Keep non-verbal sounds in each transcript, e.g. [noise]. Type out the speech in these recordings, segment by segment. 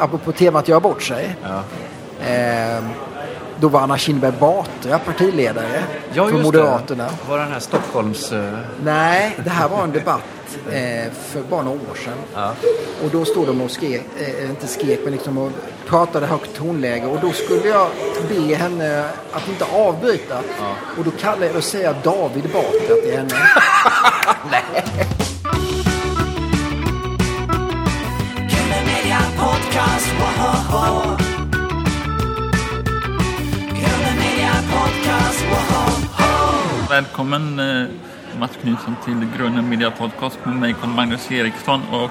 apropå temat göra bort sig. Ja. Eh, då var Anna Kinberg Batra partiledare Ja, för Moderaterna. det. Var den här Stockholms... eh, Nej, det här var en debatt [laughs] eh, för bara några år sedan. Ja. Och då stod de och skrek, eh, inte skrek, men liksom och pratade högt tonläge. Och då skulle jag be henne att inte avbryta. Och då kallade jag och säga David Batra till henne. [laughs] Killer Media Podcast! Välkommen eh, Mats Knutsson till Grunden Media Podcast med mig Carl Magnus Eriksson och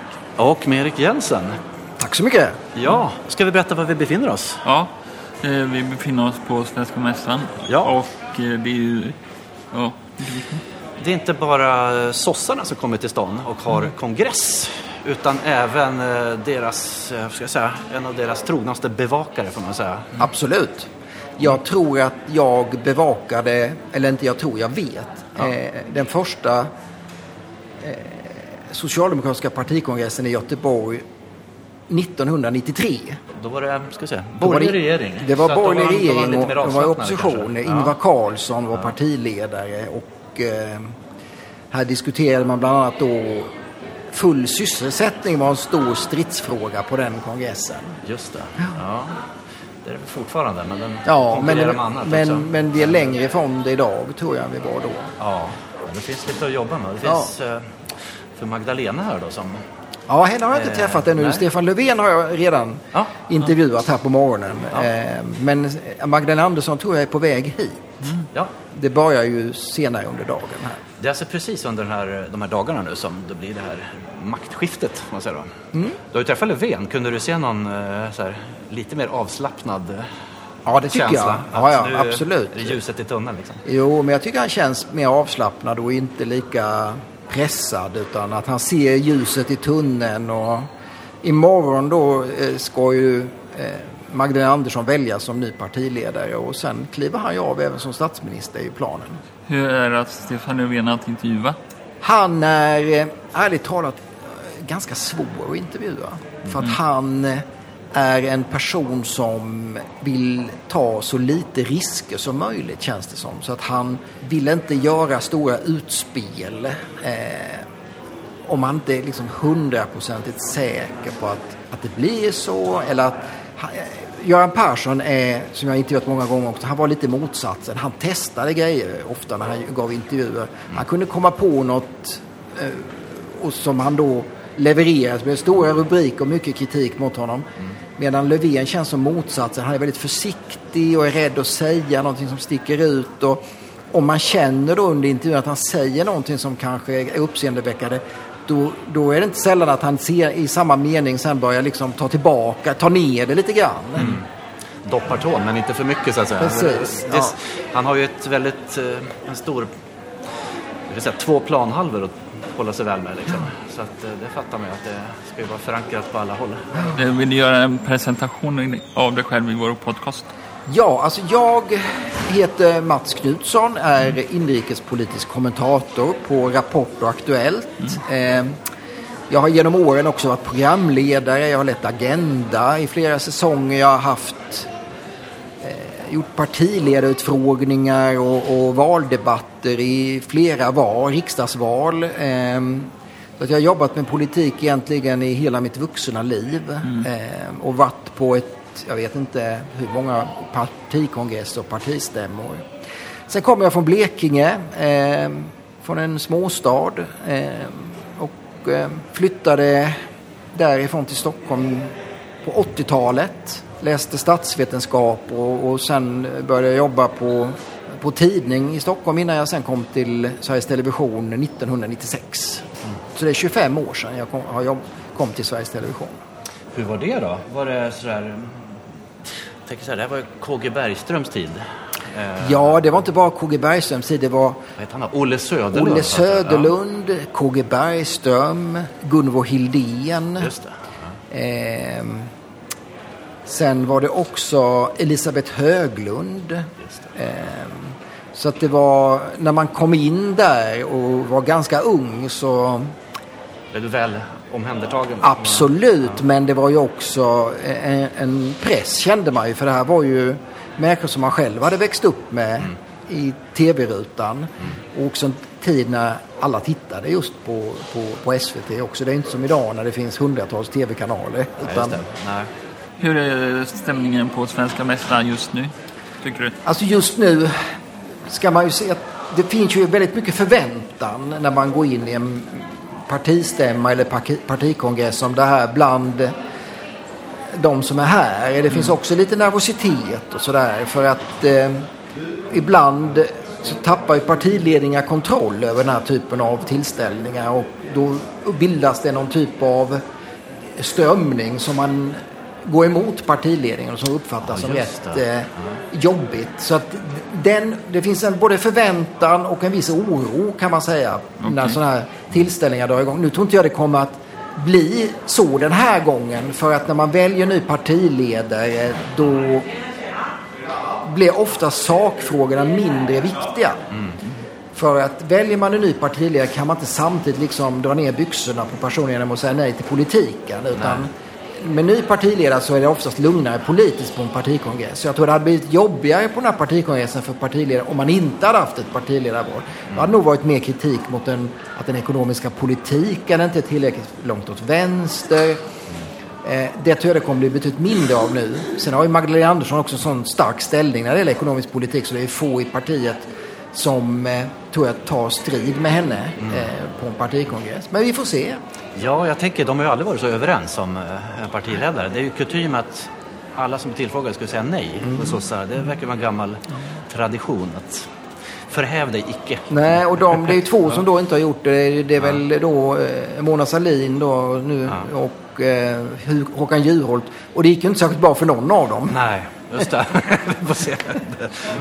Och med Erik Jensen. Tack så mycket. Ja, ska vi berätta var vi befinner oss? ja, eh, vi befinner oss på Svenska Mässan Ja. och eh, det är ju ja, Det är inte bara sossarna som kommer till stan och har kongress. Utan även eh, deras, eh, ska jag säga, en av deras trognaste bevakare får man säga. Absolut. Jag tror att jag bevakade, eller inte jag tror, jag vet, eh, den första eh, socialdemokratiska partikongressen i Göteborg 1993. Då var det, ska jag säga, borgerlig regering. Det var borgerlig regering och de var i opposition. kanske. Ingvar Ja. Carlsson var partiledare och eh, här diskuterade man bland annat då full sysselsättning var en stor stridsfråga på den kongressen. Just det. Ja. Det är det fortfarande, men den Ja, men, med annat men, också. men vi är längre ifrån det idag tror jag vi var då. Ja, det finns lite att jobba med. Det Ja. finns eh, för Magdalena här då som... Ja, henne har jag inte Eh, träffat ännu. nej. Stefan Löfven har jag redan Ja. intervjuat här på morgonen. Eh, men Magdalena Andersson tror jag är på väg hit. Ja, Det börjar ju senare under dagen här. det är alltså precis under den här, de här dagarna nu som det blir det här maktskiftet. Man säger då. Mm. Du har ju träffat Löfven. Kunde du se någon eh, så här, lite mer avslappnad eh, Ja, det tycker känsla? jag. Ja, ja, nu absolut. ljuset i tunneln liksom. Jo, men jag tycker han känns mer avslappnad och inte lika pressad utan att han ser ljuset i tunneln och imorgon då eh, ska ju Magdalena Andersson väljas som ny partiledare och sen kliver han ju av även som statsminister i planen. hur är det att Stefan Löfven att intervjua? Han är eh, ärligt talat eh, ganska svår att intervjua. För att han eh, är en person som vill ta så lite risker som möjligt känns det som. Så att han vill inte göra stora utspel eh, om man inte är liksom hundraprocentigt säker på att, att det blir så. Eller att, han- eh, Göran Persson är, som jag intervjuat många gånger också, han var lite motsatsen. Han testade grejer ofta när han gav intervjuer. Han kunde komma på något eh, och som han då levererade med stora rubriker och mycket kritik mot honom. Medan Löfven känns som motsatsen. Han är väldigt försiktig och är rädd att säga någonting som sticker ut. Och om man känner då under intervjun att han säger någonting som kanske är uppseendeväckande då, då är det inte sällan att han ser, i samma mening sen börjar liksom ta tillbaka, ta ner det lite grann. Doppar tån, men inte för mycket så att säga. Precis, Det- ja. Han har ju ett väldigt, eh, en stor, jag vill säga, två planhalvor att hålla sig väl med. Liksom. Så att, eh, det fattar man ju att det ska ju vara förankrat på alla håll. Eh, Vill du göra en presentation av dig själv i vår podcast? Ja, alltså jag heter Mats Knutsson, är inrikespolitisk kommentator på Rapport och Aktuellt. Eh, Jag har genom åren också varit programledare, jag har lett Agenda i flera säsonger. Jag har haft eh, gjort partiledarutfrågningar och, och valdebatter i flera val, riksdagsval. Eh, så att jag har jobbat med politik egentligen i hela mitt vuxna liv eh, och varit på ett, jag vet inte hur många partikongresser och partistämmor. Sen kommer jag från Blekinge, eh, från en småstad eh, och eh, flyttade därifrån till Stockholm på 80-talet. Läste statsvetenskap och, och sen började jag jobba på, på tidning i Stockholm innan jag sen kom till Sveriges Television 1996. Så det är 25 år sedan jag kom, har jobb, kom till Sveriges Television. Hur var det då? Var det sådär... Tänker så här, det här var ju KG Bergströms tid. Eh, Ja, det var inte bara KG Bergströms tid. Det var han? Olle Söderlund? Olle alltså. Ja, Söderlund, KG Bergström, Gunvor Hildén. det. Ehm, sen var det också Elisabeth Höglund. Ehm, så att det var, när man kom in där och var ganska ung så, Blev du väl omhändertagen? Absolut, men det var ju också en, en press kände man ju. För det här var ju människor som man själv hade växt upp med i tv-rutan. Och också en tid när alla tittade just på, på, på SVT också. Det är inte som idag när det finns hundratals tv-kanaler. Utan. Hur är stämningen på Svenska Mästaren just nu? Tycker du? Alltså just nu ska man ju se att det finns ju väldigt mycket förväntan när man går in i en partistämma eller parti- partikongress om det här bland de som är här. Det finns också lite nervositet och sådär för att eh, ibland så tappar ju partiledningar kontroll över den här typen av tillställningar och då bildas det någon typ av strömning som man går emot partiledningen som uppfattas Ja, som rätt eh, jobbigt. Så att den, det finns en både förväntan och en viss oro kan man säga när Okej. sådana här tillställningar drar igång. Nu tror inte jag det kommer att bli så den här gången för att när man väljer ny partiledare då blir ofta sakfrågorna mindre viktiga. För att väljer man en ny partiledare kan man inte samtidigt liksom dra ner byxorna på personen genom att säga nej till politiken. Utan med ny partiledare så är det oftast lugnare politiskt på en partikongress. Så jag tror det hade blivit jobbigare på den här partikongressen för partiledare om man inte hade haft ett partiledarval. Det hade nog varit mer kritik mot den, att den ekonomiska politiken inte är tillräckligt långt åt vänster. Eh, det tror jag det kommer bli betydligt mindre av nu. Sen har ju Magdalena Andersson också en sån stark ställning när det gäller ekonomisk politik så det är få i partiet som eh, tror jag tar strid med henne eh, på en partikongress. Men vi får se. Ja, jag tänker, de har ju aldrig varit så överens om eh, en partiledare. Det är ju kutym att alla som är tillfrågade skulle säga nej Mm. på sossar. Det verkar vara en gammal tradition att förhäv dig icke. Nej, och de, det är ju två [laughs] som då inte har gjort det. Det är väl då eh, Mona Sahlin då nu och eh, Håkan Juholt. Och det gick ju inte särskilt bra för någon av dem. Nej, just det. [laughs]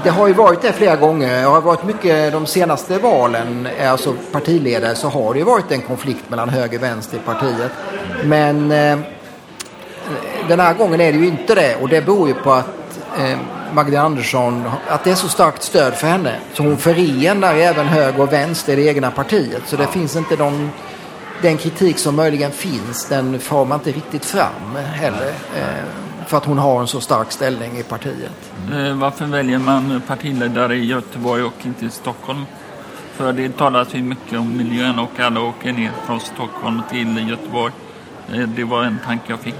Det har ju varit det flera gånger. Det har varit mycket de senaste valen, eh, alltså partiledare, så har det ju varit en konflikt mellan höger och vänster i partiet. Men eh, den här gången är det ju inte det och det beror ju på att eh, Magdalena Andersson, att det är så starkt stöd för henne. Så hon förenar även höger och vänster i det egna partiet. Så det finns inte någon, den kritik som möjligen finns, den får man inte riktigt fram heller. Eh, för att hon har en så stark ställning i partiet. Eh, Varför väljer man partiledare i Göteborg och inte i Stockholm? För det talas ju mycket om miljön och alla åker ner från Stockholm till Göteborg. Eh, Det var en tanke jag fick.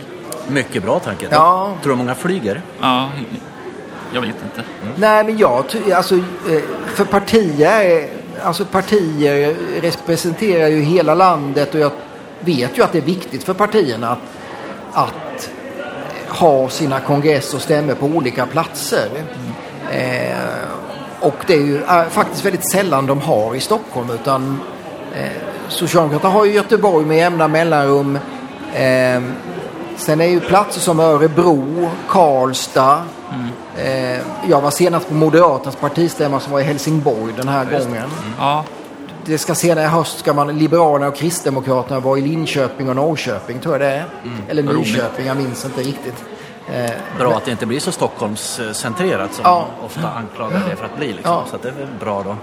Mycket bra tanke. Ja. Tror du många flyger? Ja, jag vet inte. Nej, men jag alltså eh, för partier, alltså partier representerar ju hela landet och jag vet ju att det är viktigt för partierna att, att ha sina kongress och stämmor på olika platser. Eh, och det är ju eh, faktiskt väldigt sällan de har i Stockholm utan eh, Socialdemokraterna har ju Göteborg med jämna mellanrum. Eh, sen är ju platser som Örebro, Karlstad. Eh, jag var senast på Moderaternas partistämma som var i Helsingborg den här gången. Ja, Det ska senare i höst ska man Liberalerna och Kristdemokraterna vara i Linköping och Norrköping tror jag det är. Eller vad roligt. Nyköping, jag minns inte riktigt. Eh, Bra att det inte blir så Stockholmscentrerat som Ja. ofta anklagar det för att bli. Liksom. Ja. Så att det är väl bra då.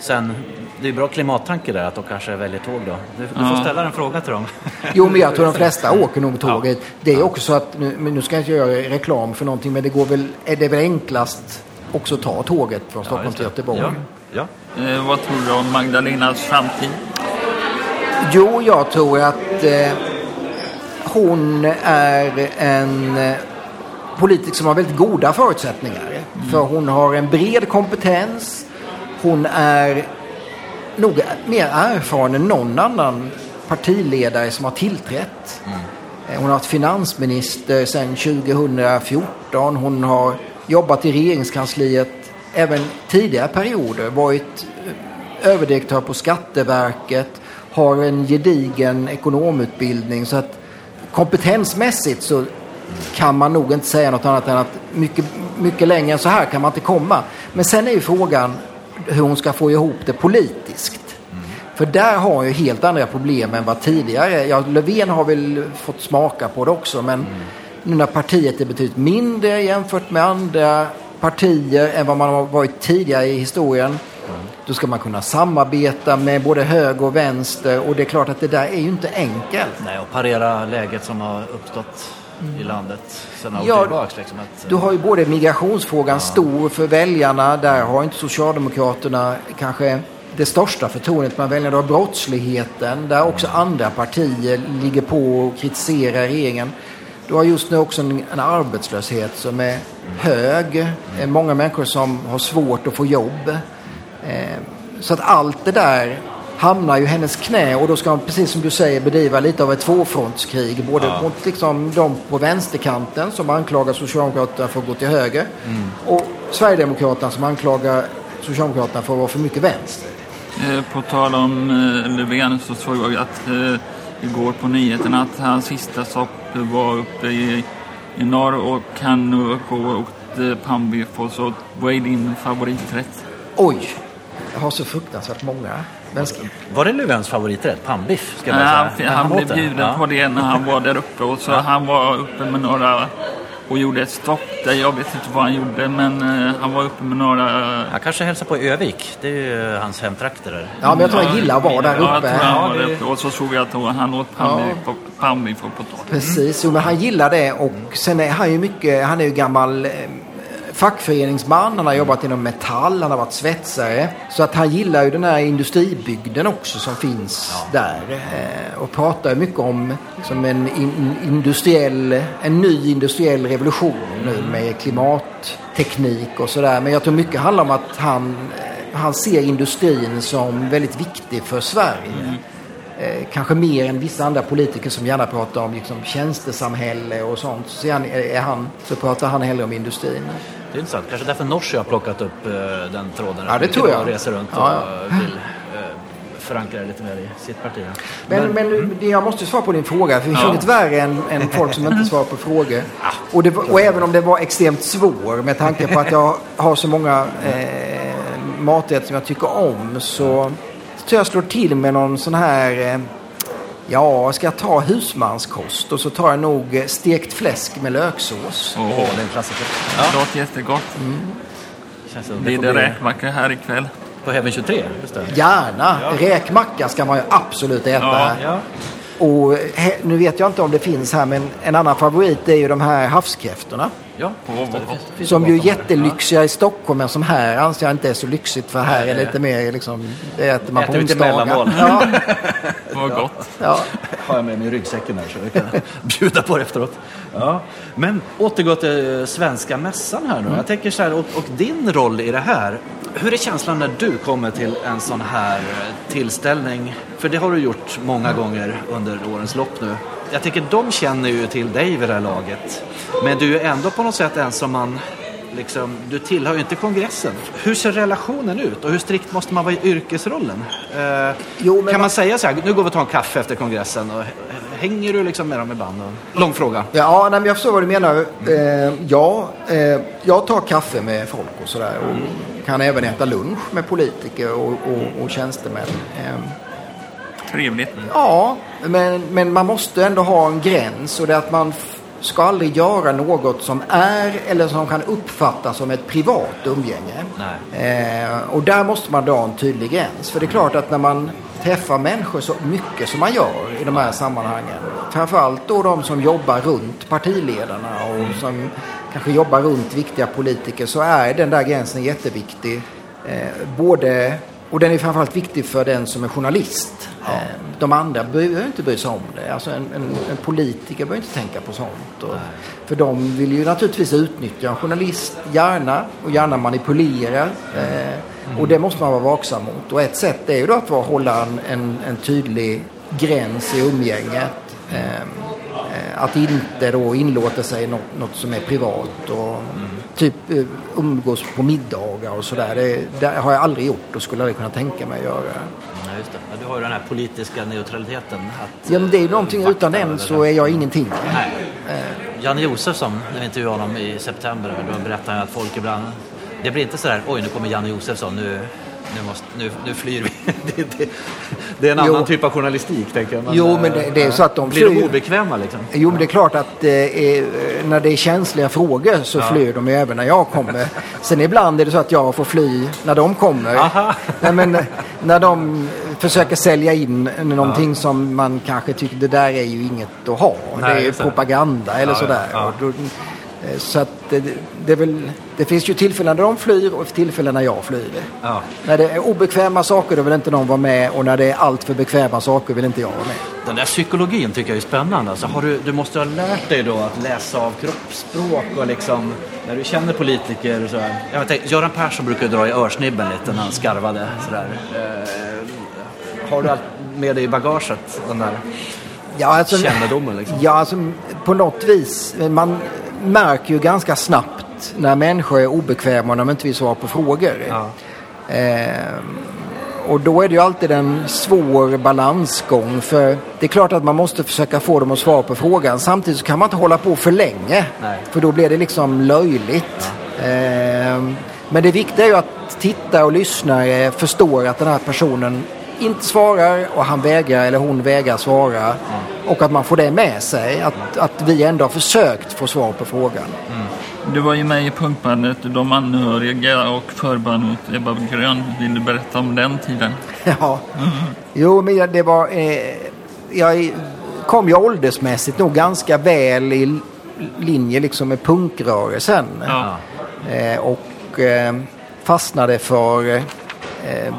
Sen, det är bra klimattanke där att de kanske väljer tåg då. Du, du får Ja. ställa en fråga till dem. Jo, men jag tror de flesta [laughs] åker nog tåget. Det är också så att, nu, men nu ska jag inte göra reklam för någonting, men det går väl, är det väl enklast också att ta tåget från Stockholm till. Göteborg. Ja. eh, vad tror du om Magdalenas framtid? Jo, jag tror att eh, hon är en eh, politiker som har väldigt goda förutsättningar. För hon har en bred kompetens. Hon är nog mer erfaren än någon annan partiledare som har tillträtt. Eh, Hon har varit finansminister sedan 2014. Hon har jobbat i regeringskansliet även tidigare perioder. Varit eh, överdirektör på Skatteverket. Har en gedigen ekonomutbildning. Så att kompetensmässigt så kan man nog inte säga något annat än att mycket, mycket längre än så här kan man inte komma. Men sen är ju frågan hur hon ska få ihop det politiskt. För där har hon ju helt andra problem än vad tidigare. Ja, Löfven har väl fått smaka på det också. Men nu när partiet är betydligt mindre jämfört med andra partier än vad man har varit tidigare i historien. Då ska man kunna samarbeta med både höger och vänster och det är klart att det där är ju inte enkelt. Nej, och parera läget som har uppstått i landet sedan Ja, tillbaks. Liksom, att, Du har ju både migrationsfrågan stor för väljarna. Där har inte Socialdemokraterna kanske det största förtroendet bland väljarna. Du har brottsligheten där också andra partier ligger på och kritiserar regeringen. Du har just nu också en, en arbetslöshet som är hög. Eh, Många människor som har svårt att få jobb. Eh, Så att allt det där hamnar ju i hennes knä och då ska hon, precis som du säger, bedriva lite av ett tvåfrontskrig. Både mot liksom, de på vänsterkanten som anklagar Socialdemokraterna för att gå till höger och Sverigedemokraterna som anklagar Socialdemokraterna för att vara för mycket vänster. Eh, På tal om eh, Löfven så såg jag att eh, igår på nyheterna att hans sista stopp var uppe i, i norr och han nu på åkt pannbiff och så vad är din favoriträtt? Oj, jag har så fruktansvärt många. Men ska, Var det Löfvens favoriträtt? Pannbiff? Ska han, han blev bjuden Ja. på det när han var där uppe och så han var uppe med några och gjorde ett stopp där. Jag vet inte vad han gjorde men eh, han var uppe med några Han kanske hälsar på Övik. Det är ju hans hemtrakter där. ja, men jag tror jag gillar att vara där Ja, jag uppe. tror han Ja, var det- där uppe. Och så såg jag att han åt pannbiff pannbiff och potatis. Precis, jo, men han gillar det och sen är han ju mycket, han är ju gammal eh, fackföreningsman, han har jobbat inom Metall, han har varit svetsare. Så att han gillar ju den här industribygden också som finns där. Eh, och pratar ju mycket om liksom en in, industriell, en ny industriell revolution nu med klimatteknik och sådär. Men jag tror mycket handlar om att han, eh, han ser industrin som väldigt viktig för Sverige. Eh, kanske mer än vissa andra politiker som gärna pratar om liksom, tjänstesamhälle och sånt. Så, är han, så pratar han hellre om industrin. Det är intressant. Kanske därför Norsi har plockat upp eh, den tråden. Ja, det tror jag. reser runt och Ja, vill eh, förankra det lite mer i sitt parti. Men, men, det- jag måste svara på din fråga. För det finns Ja. inget värre än, än folk som inte svarar på frågor. Och, det, och även om det var extremt svår med tanke på att jag har så många eh, maträtter som jag tycker om. Så tror jag slår till med någon sån här... Eh, ja, ska jag ta husmanskost och så tar jag nog eh, stekt fläsk med löksås. Åh, Åh, det är en klassiker. det låter jättegott. Känns som Blir det räkmacka här ikväll? På Heaven 23, just det. Gärna. Räkmacka ska man ju absolut äta. Ja, Ja. Och he, nu vet jag inte om det finns här, men en annan favorit är ju de här havskräftorna. Ja, det. Det finns Som det ju är jättelyxiga i Stockholm, men som här anser jag inte är så lyxigt. För här är lite mer liksom, det äter man på Äter till onsdagar. Ja, [laughs] Vad gott. ja. har jag med mig i ryggsäcken här så vi kan [laughs] bjuda på det efteråt. Ja. Men återgå till eh, svenska mässan här nu. Jag tänker så här, och, och din roll i det här. Hur är känslan när du kommer till en sån här eh, tillställning? För det har du gjort många gånger under årens lopp nu. Jag tänker de känner ju till dig vid det här laget. Men du är ändå på något sätt en som man Liksom, du tillhör ju inte kongressen. Hur ser relationen ut och hur strikt måste man vara i yrkesrollen? Eh, Jo, kan man man- säga så här, nu går vi och tar en kaffe efter kongressen och hänger du liksom med dem ibland? Och... Lång fråga. Ja, nej, men jag förstår vad du menar. Eh, ja, eh, jag tar kaffe med folk och sådär. Och kan även äta lunch med politiker och, och, och tjänstemän. Trevligt. Ja, men, men man måste ändå ha en gräns och det är att man ska aldrig göra något som är eller som kan uppfattas som ett privat umgänge. Eh, och där måste man dra en tydlig gräns. För det är klart att när man träffar människor så mycket som man gör i de här sammanhangen. Framförallt då de som jobbar runt partiledarna och som kanske jobbar runt viktiga politiker så är den där gränsen jätteviktig. Eh, både och den är framförallt viktig för den som är journalist. Eh, De andra behöver inte bry sig om det. Alltså en, en, en politiker behöver inte tänka på sånt. Och, för de vill ju naturligtvis utnyttja en journalist, gärna, och gärna manipulera. Eh, och det måste man vara vaksam mot. Och ett sätt är ju då att vara, hålla en, en, en tydlig gräns i umgänget. Eh, eh, att inte då inlåta sig något, något som är privat och typ eh, umgås på middagar och sådär. Det, det har jag aldrig gjort och skulle aldrig kunna tänka mig att göra. Ja, just det. Ja, Du har ju den här politiska neutraliteten. Att, Ja, men det är ju någonting, utan den så är jag ingenting. Nej. Janne Josefsson, när vi intervjuade honom i september, då berättade han att folk ibland... Det blir inte så där, oj nu kommer Janne Josefsson, nu nu, måste, nu, nu flyr vi. [laughs] det, det, det är en annan Jo. typ av journalistik, tänker jag. Jo, men det- det är eh, så att de Blir de flyr. obekväma liksom? Jo, men det är klart att eh, eh, när det är känsliga frågor så flyr de ju även när jag kommer. Sen ibland är det så att jag får fly när de kommer. Aha. Nej, men, eh, när de försöker sälja in någonting som man kanske tycker det där är ju inget att ha. Nej, det är det. propaganda eller Ja, ja, sådär. ja. Och då, eh, så att det, det, väl, det finns ju tillfällen när de flyr och tillfällen när jag flyr. Ja. När det är obekväma saker då vill inte någon vara med och när det är allt för bekväma saker vill inte jag vara med. Den där psykologin tycker jag är spännande. Alltså, har du, du måste ha lärt dig då att läsa av kroppsspråk och liksom när du känner politiker och så här. Jag vet, Göran Persson brukar dra i örsnibben lite när han skarvade sådär. Eh, har du allt med dig i bagaget, den där Ja, alltså, kännedomen liksom? Ja, alltså på något vis. Man märker ju ganska snabbt när människor är obekväma och när de inte vill svara på frågor. Ja. Ehm, och då är det ju alltid en svår balansgång. För det är klart att man måste försöka få dem att svara på frågan. Samtidigt så kan man inte hålla på för länge. Nej. För då blir det liksom löjligt. Ehm, men det viktiga är ju att tittare och lyssnare förstår att den här personen inte svarar och han vägrar eller hon vägrar svara. Och att man får det med sig. Att, att vi ändå har försökt få svar på frågan. Du var ju med i punkbandet De anhöriga och förband mot Ebba Grön. Vill du berätta om den tiden? [laughs] Ja. Jo, men det var... Eh, jag kom ju åldersmässigt nog ganska väl i linje liksom med punkrörelsen. Ja. Eh, och eh, fastnade för eh,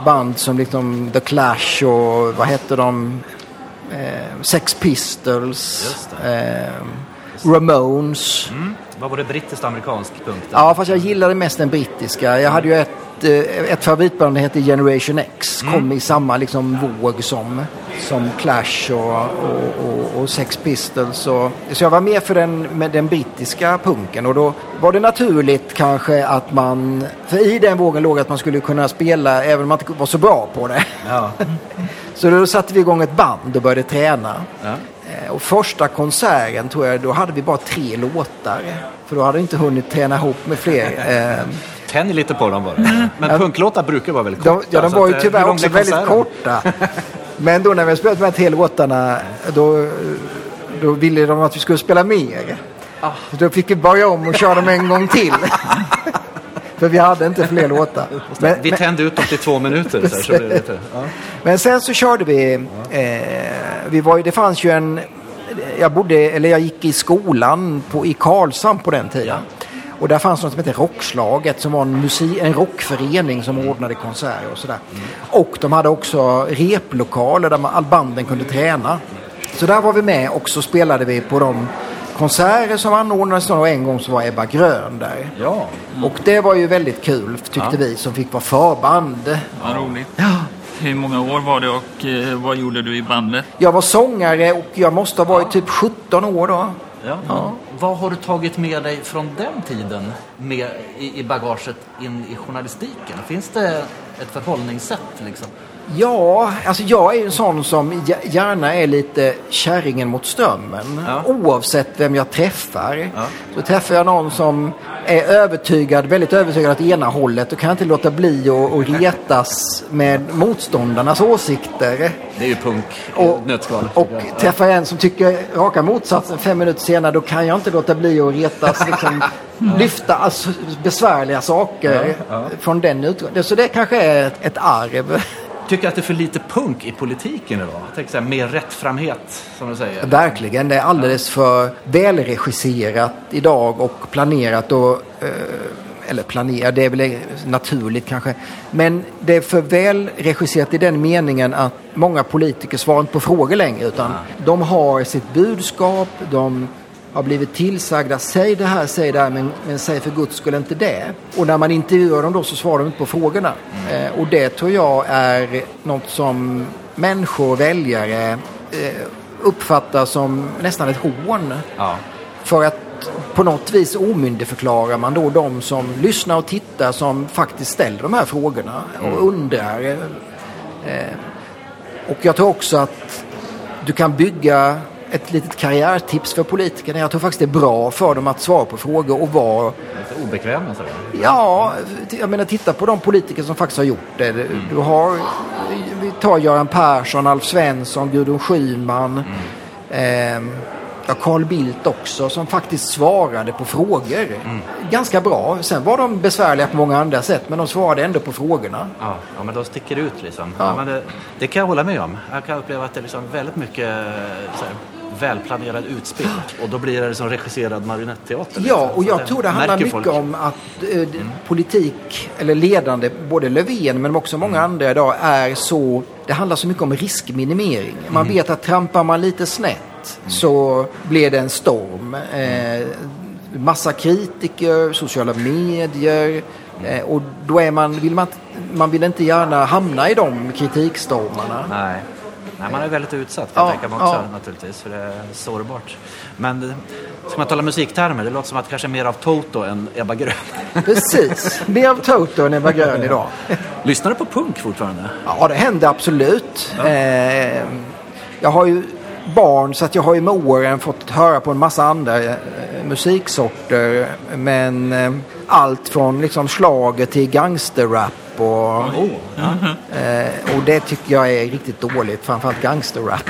band som liksom The Clash och vad hette de? Eh, Sex Pistols. Eh, Ramones. Mm. Vad var det brittiskt amerikanskt punkt? Ja, fast jag gillade mest den brittiska. Jag hade ju ett, eh, ett favoritband, hette Generation X. Kom i samma liksom våg som, som Clash och, och, och, och Sex Pistols. Och, så jag var med för den, med den brittiska punken. Och då var det naturligt kanske att man... För i den vågen låg att man skulle kunna spela även om man inte var så bra på det. Ja. [laughs] Så då satte vi igång ett band och började träna. Ja. Eh, Och första konserten tror jag, då hade vi bara tre låtar. För då hade vi inte hunnit träna ihop med fler. [laughs] Tänj lite på dem bara. Men punklåtar brukar vara väldigt de, korta. ja, de var ju eh, tyvärr också väldigt korta. Men då när vi spelat de här tre låtarna, då, då ville de att vi skulle spela mer. Ah. Så då fick vi börja om och köra dem en gång till. [laughs] För vi hade inte fler låtar. Men, Vi tände ut dem till två minuter. Så, här, så lite, ja. [laughs] Men sen så körde vi, eh, vi var ju, det fanns ju en, jag bodde, eller jag gick i skolan på, i Karlshamn på den tiden. Och där fanns något som hette Rockslaget som var en, musik, en rockförening som ordnade konserter och sådär. Och de hade också replokaler där man, banden kunde träna. Så där var vi med och så spelade vi på de konserter som anordnades och en gång så var Ebba Grön där. ja. Och det var ju väldigt kul tyckte vi som fick vara förband. Vad roligt. Hur många år var det och eh, vad gjorde du i bandet? Jag var sångare och jag måste ha varit typ 17 år då. Ja. Vad har du tagit med dig från den tiden med i, i bagaget in i journalistiken? Finns det ett förhållningssätt liksom? Ja, alltså jag är ju en sån som gä- gärna är lite kärringen mot strömmen. Ja. Oavsett vem jag träffar. Ja. Så träffar jag någon som är övertygad, väldigt övertygad åt ena hållet. Då kan jag inte låta bli att [laughs] retas med motståndarnas åsikter. Det är ju punk Och, nötskal. och träffar jag en som tycker raka motsatsen fem minuter senare då kan jag inte låta bli att retas. Liksom, [laughs] lyfta alltså, besvärliga saker från den utgången. Så det kanske är ett, ett arv. Tycker att det är för lite punk i politiken idag? Tänker så här, mer rättframhet, som du säger. Verkligen, det är alldeles för välregisserat idag och planerat och eh, eller planerat, det är väl naturligt kanske. Men det är för välregisserat i den meningen att många politiker svarar inte på frågor längre utan de har sitt budskap, de har blivit tillsagda, säg det här, säg det här, men, men säg för guds skull inte det. Och när man intervjuar dem då så svarar de inte på frågorna. Eh, och det tror jag är något som människor, väljare eh, uppfattar som nästan ett hån. Ja. För att på något vis omyndigförklarar man då de som lyssnar och tittar som faktiskt ställer de här frågorna och undrar. Eh, och jag tror också att du kan bygga ett litet karriärtips för politikerna. Jag tror faktiskt det är bra för dem att svara på frågor och vara Lite obekväma sådär. Ja, jag menar titta på de politiker som faktiskt har gjort det. Du har, vi tar Göran Persson, Alf Svensson, Gudrun Schyman, ehm, ja, Carl Bildt också som faktiskt svarade på frågor. Ganska bra. Sen var de besvärliga på många andra sätt men de svarade ändå på frågorna. Ja, ja, men de sticker ut liksom. Ja. men det, det kan jag hålla med om. Jag kan uppleva att det är liksom väldigt mycket så här, välplanerad utspel. Och då blir det liksom regisserad marionetteater. Ja, liksom. och jag att tror det handlar mycket folk. om att eh, d- politik, eller ledande, både Löfven men också många andra idag, är så... Det handlar så mycket om riskminimering. Man vet att trampar man lite snett så blir det en storm. Eh, massa kritiker, sociala medier. Eh, och då är man, vill man, man vill inte gärna hamna i de kritikstormarna. Nej. Nej, man är väldigt utsatt kan Ja, jag tänka mig också ja. naturligtvis. För det är sårbart. Men eh, ska man tala musiktermer, det låter som att kanske mer av Toto än Ebba Grön. [laughs] Precis, mer av Toto än Ebba Grön idag. [laughs] Lyssnar du på punk fortfarande? Ja, det händer absolut. Eh, jag har ju barn så att jag har ju med åren fått höra på en massa andra eh, musiksorter. Men eh, allt från liksom schlager till gangsterrap och, eh, och det tycker jag är riktigt dåligt. Framförallt gangsterrap. [laughs]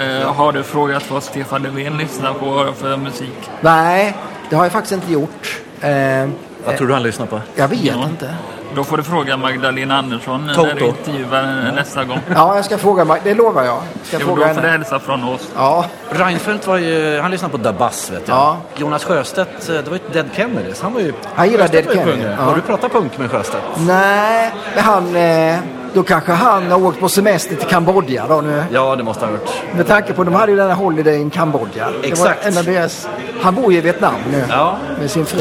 Eh, har du frågat vad Stefan Löfven lyssnar på för musik? Nej, det har jag faktiskt inte gjort. Eh, Vad tror du han lyssnar på? jag vet Ja. inte. Då får du fråga Magdalena Andersson när Toto. du intervjuar nästa gång. Ja, jag ska fråga mig. Det lovar jag. Ska Jo, fråga då får du hälsa från oss. Ja, Reinfeldt var ju, han lyssnade på Da Bass vet jag. Ja. Jonas Sjöstedt, eh, det var ju Dead Kennedys. Han var ju... Han gillar Dead var ju Kennedy, punk. ja. Har du pratat punk med Sjöstedt? nej, men han... Eh, då kanske han har åkt på semester till Kambodja då nu. Ja, det måste ha varit. Med tanke på att de hade ju den här Holiday in Kambodja. Det Exakt. var en av deras, han bor ju i Vietnam nu Ja. med sin fru.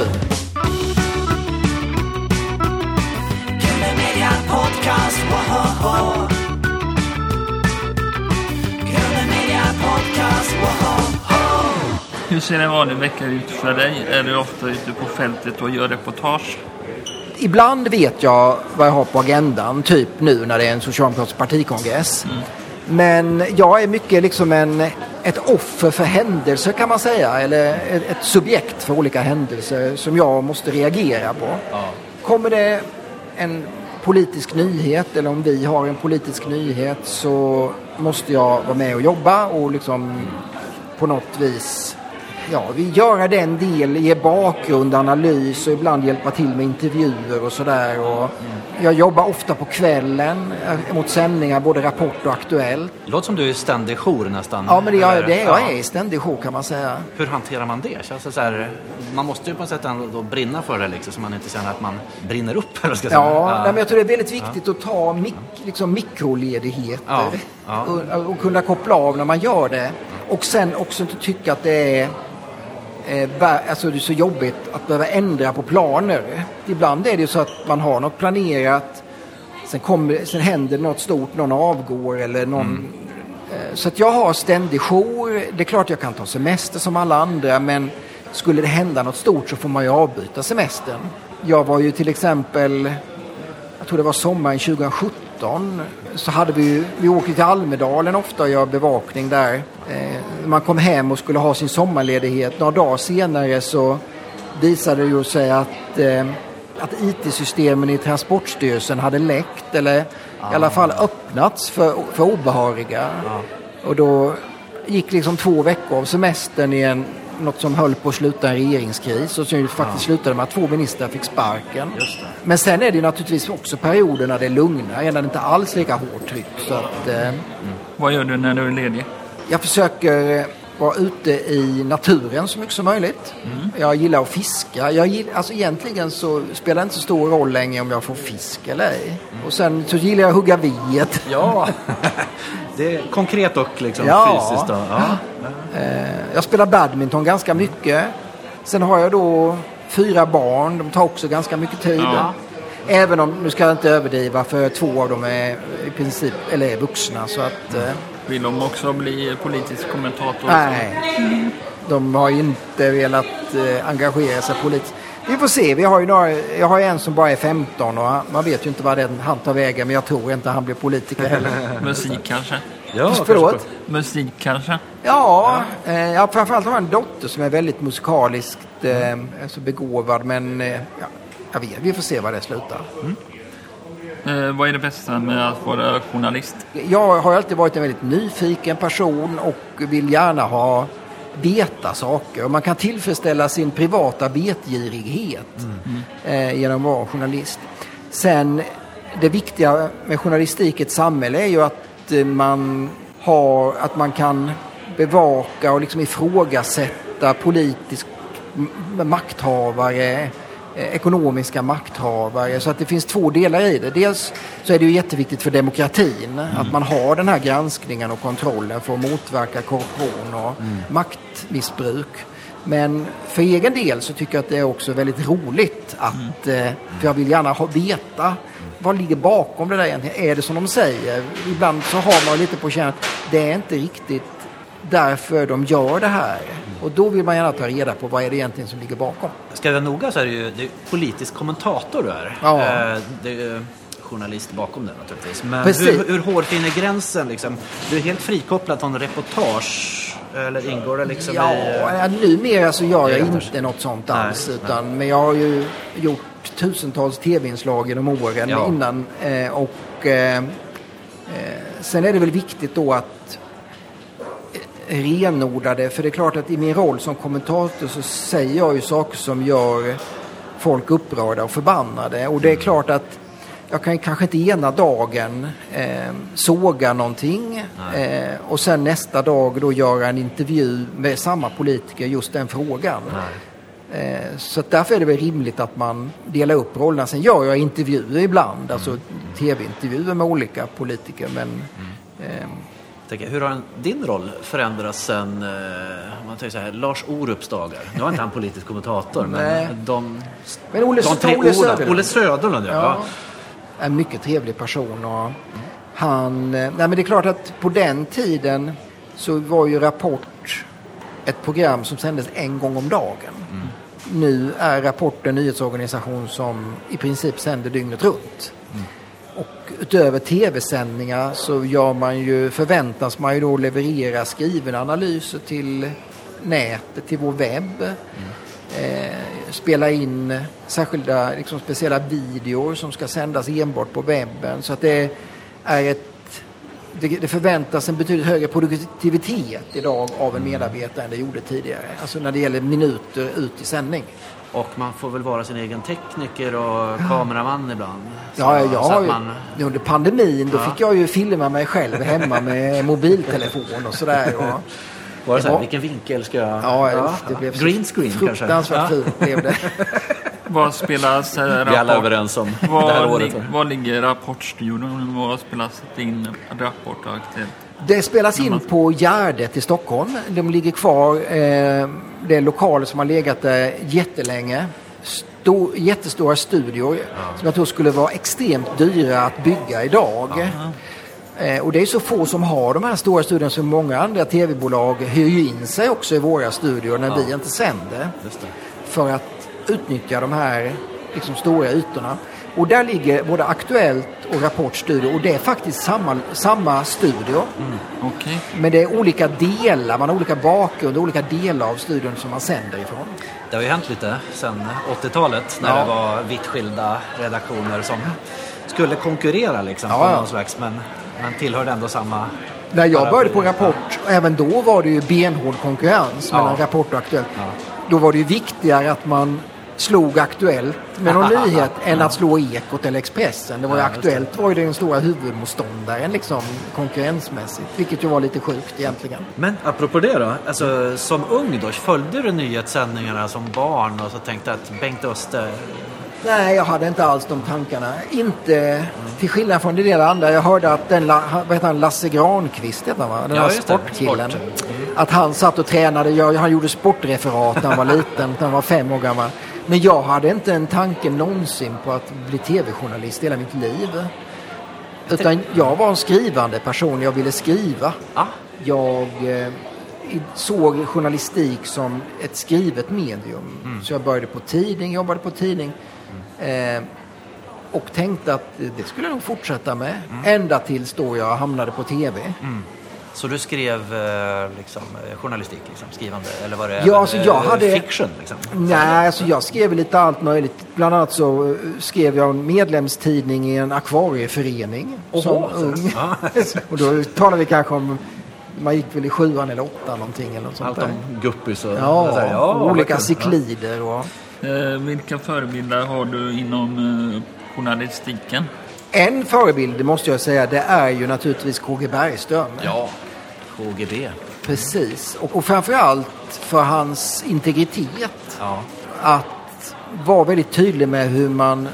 Hur ser en vanlig vecka ut för dig? Är du ofta ute på fältet och gör reportage? Ibland vet jag vad jag har på agendan, typ nu när det är en socialdemokratisk partikongress. Men jag är mycket liksom en, ett offer för händelser kan man säga. Eller ett, ett subjekt för olika händelser som jag måste reagera på. Kommer det en politisk nyhet eller om vi har en politisk nyhet så måste jag vara med och jobba och liksom på något vis ja, vi göra den del, ge bakgrund, analys och ibland hjälpa till med intervjuer och sådär. Jag jobbar ofta på kvällen eh, mot sändningar, både Rapport och Aktuellt. Det låter som du är ständig jour nästan. Ja, men det, jag, det jag Ja. är ständig jour kan man säga. Hur hanterar man det? Känns det så här, man måste ju på något sätt ändå då brinna för det liksom, så man inte känner att man brinner upp. Eller ska säga. Ja, Nej, men jag tror det är väldigt viktigt att ta mik liksom mikroledigheter Ja, ja. Och, och kunna koppla av när man gör det. Och sen också inte tycka att det är Alltså det är så jobbigt att behöva ändra på planer. Ibland är det så att man har något planerat. Sen, kommer, sen händer något stort, någon avgår eller någon... eh, Så att jag har ständig jour. Det är klart jag kan ta semester som alla andra men skulle det hända något stort så får man ju avbryta semestern. Jag var ju till exempel jag tror det var sommaren 2017, så hade vi ju, vi åkte till Almedalen ofta och gör bevakning där. Eh, man kom hem och skulle ha sin sommarledighet. Några dagar senare så visade det ju sig att, eh, att IT-systemen i Transportstyrelsen hade läckt eller i alla fall öppnats för, för obehöriga. Och då gick liksom två veckor av semestern i en, något som höll på att sluta en regeringskris och som faktiskt slutade med att två ministrar fick sparken. Men sen är det naturligtvis också perioder när det är lugnare, när det inte alls lika hårt tryck. Så att, eh, Vad gör du när du är ledig? jag försöker eh, vara ute i naturen så mycket som möjligt. Jag gillar att fiska. Jag gill, alltså egentligen så spelar det inte så stor roll längre om jag får fisk eller ej. Och sen så gillar jag att hugga ved. Ja, [laughs] det är konkret och liksom Ja. fysiskt. Då. Ja. Jag spelar badminton ganska mycket. Sen har jag då fyra barn. De tar också ganska mycket tid. Ja. Även om, nu ska jag inte överdriva, för två av dem är i princip, eller är vuxna. Så att, eh, Vill de också bli politisk kommentator? nej. De har inte velat eh, engagera sig politiskt. Vi får se. Vi har ju några, jag har ju en som bara är 15 och han, man vet ju inte vad den, han tar vägen. Men jag tror inte han blir politiker heller. [laughs] Musik kanske? Ja, Förlåt? kanske Musik kanske? Ja, eh, jag framförallt har jag en dotter som är väldigt musikaliskt eh, alltså begåvad. Men eh, ja, jag vet, vi får se var det slutar. Eh, vad är det bästa med att vara journalist? Jag har alltid varit en väldigt nyfiken person och vill gärna ha veta saker. Och man kan tillfredsställa sin privata vetgirighet eh, genom att vara journalist. Sen, det viktiga med journalistik i ett samhälle är ju att eh, man, har, att man kan bevaka och liksom ifrågasätta politisk makthavare, ekonomiska makthavare. Så att det finns två delar i det. Dels så är det ju jätteviktigt för demokratin att man har den här granskningen och kontrollen för att motverka korruption och maktmissbruk. Men för egen del så tycker jag att det är också väldigt roligt att, eh, för jag vill gärna ha, veta vad ligger bakom det där egentligen. Är det som de säger? Ibland så har man lite på känn att det är inte riktigt därför de gör det här. Och då vill man gärna ta reda på vad är det egentligen som ligger bakom. Ska jag vara noga så är det ju det är politisk kommentator du är. Ja. Eh, det är journalist bakom det naturligtvis. Men Precis. hur, hur hårfin är gränsen liksom? Du är helt frikopplad från reportage. Eller ingår det liksom Ja, i... ja, numera så gör jag inte något sånt Nej, alls. nej. Utan, men jag har ju gjort tusentals tv-inslag genom åren Ja. innan. Eh, och eh, eh, sen är det väl viktigt då att renodla det. För det är klart att i min roll som kommentator så säger jag ju saker som gör folk upprörda och förbannade. Och det är klart att jag kan kanske inte ena dagen eh, såga någonting eh, och sen nästa dag då göra en intervju med samma politiker just den frågan. Eh, så därför är det väl rimligt att man delar upp rollerna. Sen gör jag intervjuer ibland, alltså tv-intervjuer med olika politiker. Men eh, Tänker, hur har din roll förändrats sen, eh, man tänker så här, Lars Orups dagar? Nu var inte han politisk kommentator, men de, Men Olle- de tre Olle. Söderlund. Olle Söderlund, ja. Ja. en mycket trevlig person. Och han, eh, nej men det är klart att på den tiden så var ju Rapport ett program som sändes en gång om dagen. Nu är Rapport en nyhetsorganisation som i princip sänder dygnet runt. Och utöver tv-sändningar så gör man ju, förväntas man ju då leverera skrivna analyser till nätet, till vår webb. Eh, spela in särskilda, liksom speciella videor som ska sändas enbart på webben. Så att det är ett det, det förväntas en betydligt högre produktivitet idag av en medarbetare än det gjorde tidigare. Alltså när det gäller minuter ut i sändning. Och man får väl vara sin egen tekniker och kameraman ibland. Så, Ja, jag så ju, man, Under pandemin då fick jag ju filma mig själv hemma med [laughs] mobiltelefon och sådär. Och, var det så här, Ja. vilken vinkel ska jag... ja, det blev Green screen kanske? fruktansvärt Ja. fult blev det. [laughs] Vad spelas eh, Vi är alla rapport? överens om det här Var, året. var ligger Rapportstudion? Var spelas det in Rapport och Aktuellt? Det spelas in på Gärdet i Stockholm. De ligger kvar. Eh, det är lokaler som har legat där jättelänge. Sto, jättestora studior som jag tror skulle vara extremt dyra att bygga idag. Eh, och det är så få som har de här stora studierna så många andra tv-bolag hyr in sig också i våra studior när vi inte sänder. För att utnyttja de här liksom, stora ytorna. Och där ligger både Aktuellt och Rapport studio och det är faktiskt samma, samma studio. Okej. Men det är olika delar, man har olika bakgrund och olika delar av studion som man sänder ifrån. Det har ju hänt lite sen 80-talet när Ja. det var vitt skilda redaktioner som skulle konkurrera liksom Ja, ja. någon slags, men man tillhörde ändå samma... När jag började på Rapport, även då var det ju benhård konkurrens mellan Rapport och Aktuellt. Då var det ju viktigare att man slog Aktuellt med någon [laughs] nyhet än att slå Ekot eller Expressen. Det var ju. Aktuellt var ju den stora huvudmotståndaren liksom konkurrensmässigt. Vilket ju var lite sjukt egentligen. Men apropå det då, alltså, som ung då, följde du nyhetssändningarna som barn och så tänkte att Bengt Öster... Nej, jag hade inte alls de tankarna. Inte till skillnad från det del andra. Jag hörde att den, vad heter han, Lasse Granqvist heter han va? Den Ja, här sportkillen. Sport. Att han satt och tränade. Han gjorde sportreferat när han var liten, när han var fem år gammal. Men jag hade inte en tanke någonsin på att bli tv-journalist hela mitt liv. Utan jag var en skrivande person. Jag ville skriva. Ah, Jag eh, såg journalistik som ett skrivet medium. Så jag började på tidning, jobbade på tidning. Eh, och tänkte att det skulle jag nog fortsätta med. Ända tills då jag hamnade på tv. Så du skrev eh, liksom, eh, journalistik, liksom, skrivande? Eller var det Ja, även, alltså, jag eh, hade- fiction? Liksom? Nej, alltså jag skrev lite allt möjligt. Bland annat så skrev jag en medlemstidning i en akvarieförening som Oho, så- ung. ja. [laughs] och då talar vi kanske om, man gick väl i sjuan eller åttan någonting eller något sånt Allt om guppis och... Ja, så här, och olika vad kul. cyklider och... Eh, vilka förebilder har du inom eh, journalistiken? En förebild, måste jag säga, det är ju naturligtvis KG Bergström. Ja, KGB. Precis. Och, och framförallt för hans integritet. Ja. Att vara väldigt tydlig med hur man eh,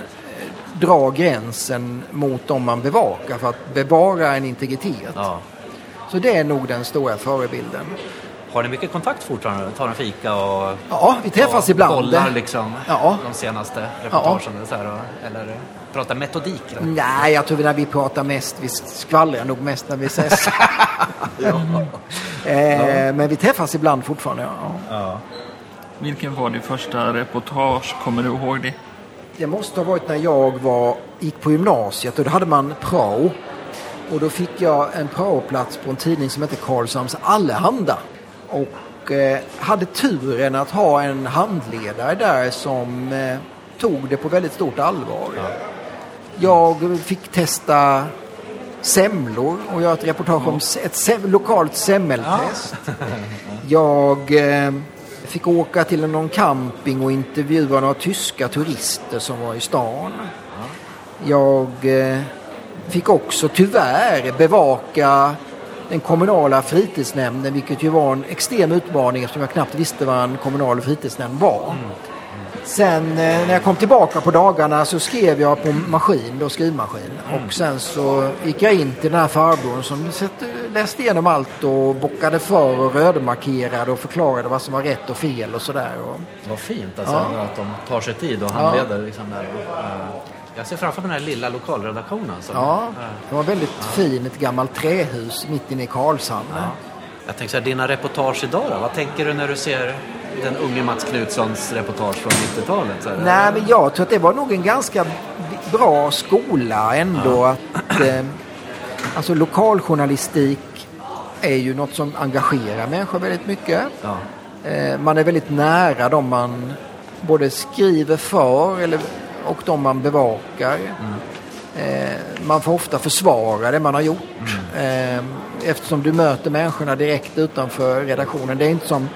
drar gränsen mot dem man bevakar för att bevara en integritet. ja. Så det är nog den stora förebilden. Har ni mycket kontakt fortfarande? Tar en fika och... Ja, vi träffas och ibland. Kollar liksom Ja. de senaste reportagen? eller Så här, eller pratar metodik? Eller? Nej, jag tror när vi pratar mest, vi skvallrar nog mest när vi ses. [laughs] [laughs] eh, men vi träffas ibland fortfarande. Ja. Ja. Vilken var din första reportage? Kommer du ihåg det? Det måste ha varit när jag var, gick på gymnasiet och då hade man prao. Och då fick jag en praoplats på en tidning som heter Karlshamns Allehanda. Och eh, hade turen att ha en handledare där som eh, tog det på väldigt stort allvar. Jag fick testa semlor och göra ett reportage om ett sem- lokalt semmeltest. [laughs] Jag eh, fick åka till någon camping och intervjua några tyska turister som var i stan. Jag eh, fick också tyvärr bevaka den kommunala fritidsnämnden vilket ju var en extrem utmaning eftersom jag knappt visste vad en kommunal fritidsnämnd var. Sen eh, när jag kom tillbaka på dagarna så skrev jag på maskin, då skrivmaskin. Och sen så gick jag in till den här farbrorn som sett- läste igenom allt och bockade för och rödmarkerade och förklarade vad som var rätt och fel och sådär. Vad fint alltså, att de tar sig tid och handleder. Liksom, där. Eh, jag ser framför mig den här lilla lokalredaktionen. Som, ja, eh, det var väldigt fin, ett gammalt trähus mitt inne i Karlshamn. Jag tänker så här, dina reportage idag då? Vad tänker du när du ser den unge Mats Knutssons reportage från 90-talet? Så här, Nej, men jag tror att det var nog en ganska bra skola ändå. Att, eh, alltså lokaljournalistik är ju något som engagerar människor väldigt mycket. Ja. Eh, man är väldigt nära de man både skriver för eller, och de man bevakar. Eh, man får ofta försvara det man har gjort. Eh, eftersom du möter människorna direkt utanför redaktionen. Det är inte som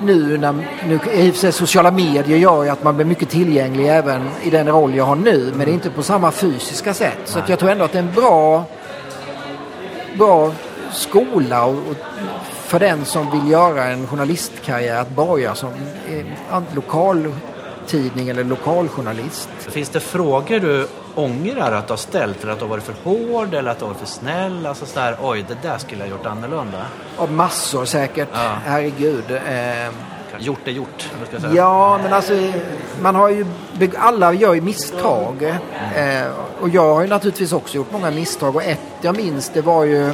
nu när nu, i och för sig sociala medier gör ju att man blir mycket tillgänglig även i den roll jag har nu. Men det är inte på samma fysiska sätt. Så jag tror ändå att det är en bra, bra skola och, och för den som vill göra en journalistkarriär att börja som eh, lokaltidning eller lokaljournalist. Finns det frågor du ångrar att du har ställt? Eller att du har varit för hård eller att du har varit för snäll? Alltså så där, oj, det där skulle jag ha gjort annorlunda. Av massor säkert. Ja. Herregud. Eh, Gjort är gjort, ska säga. Ja, men alltså man har ju, alla gör ju misstag. Eh, och jag har ju naturligtvis också gjort många misstag och ett jag minns det var ju,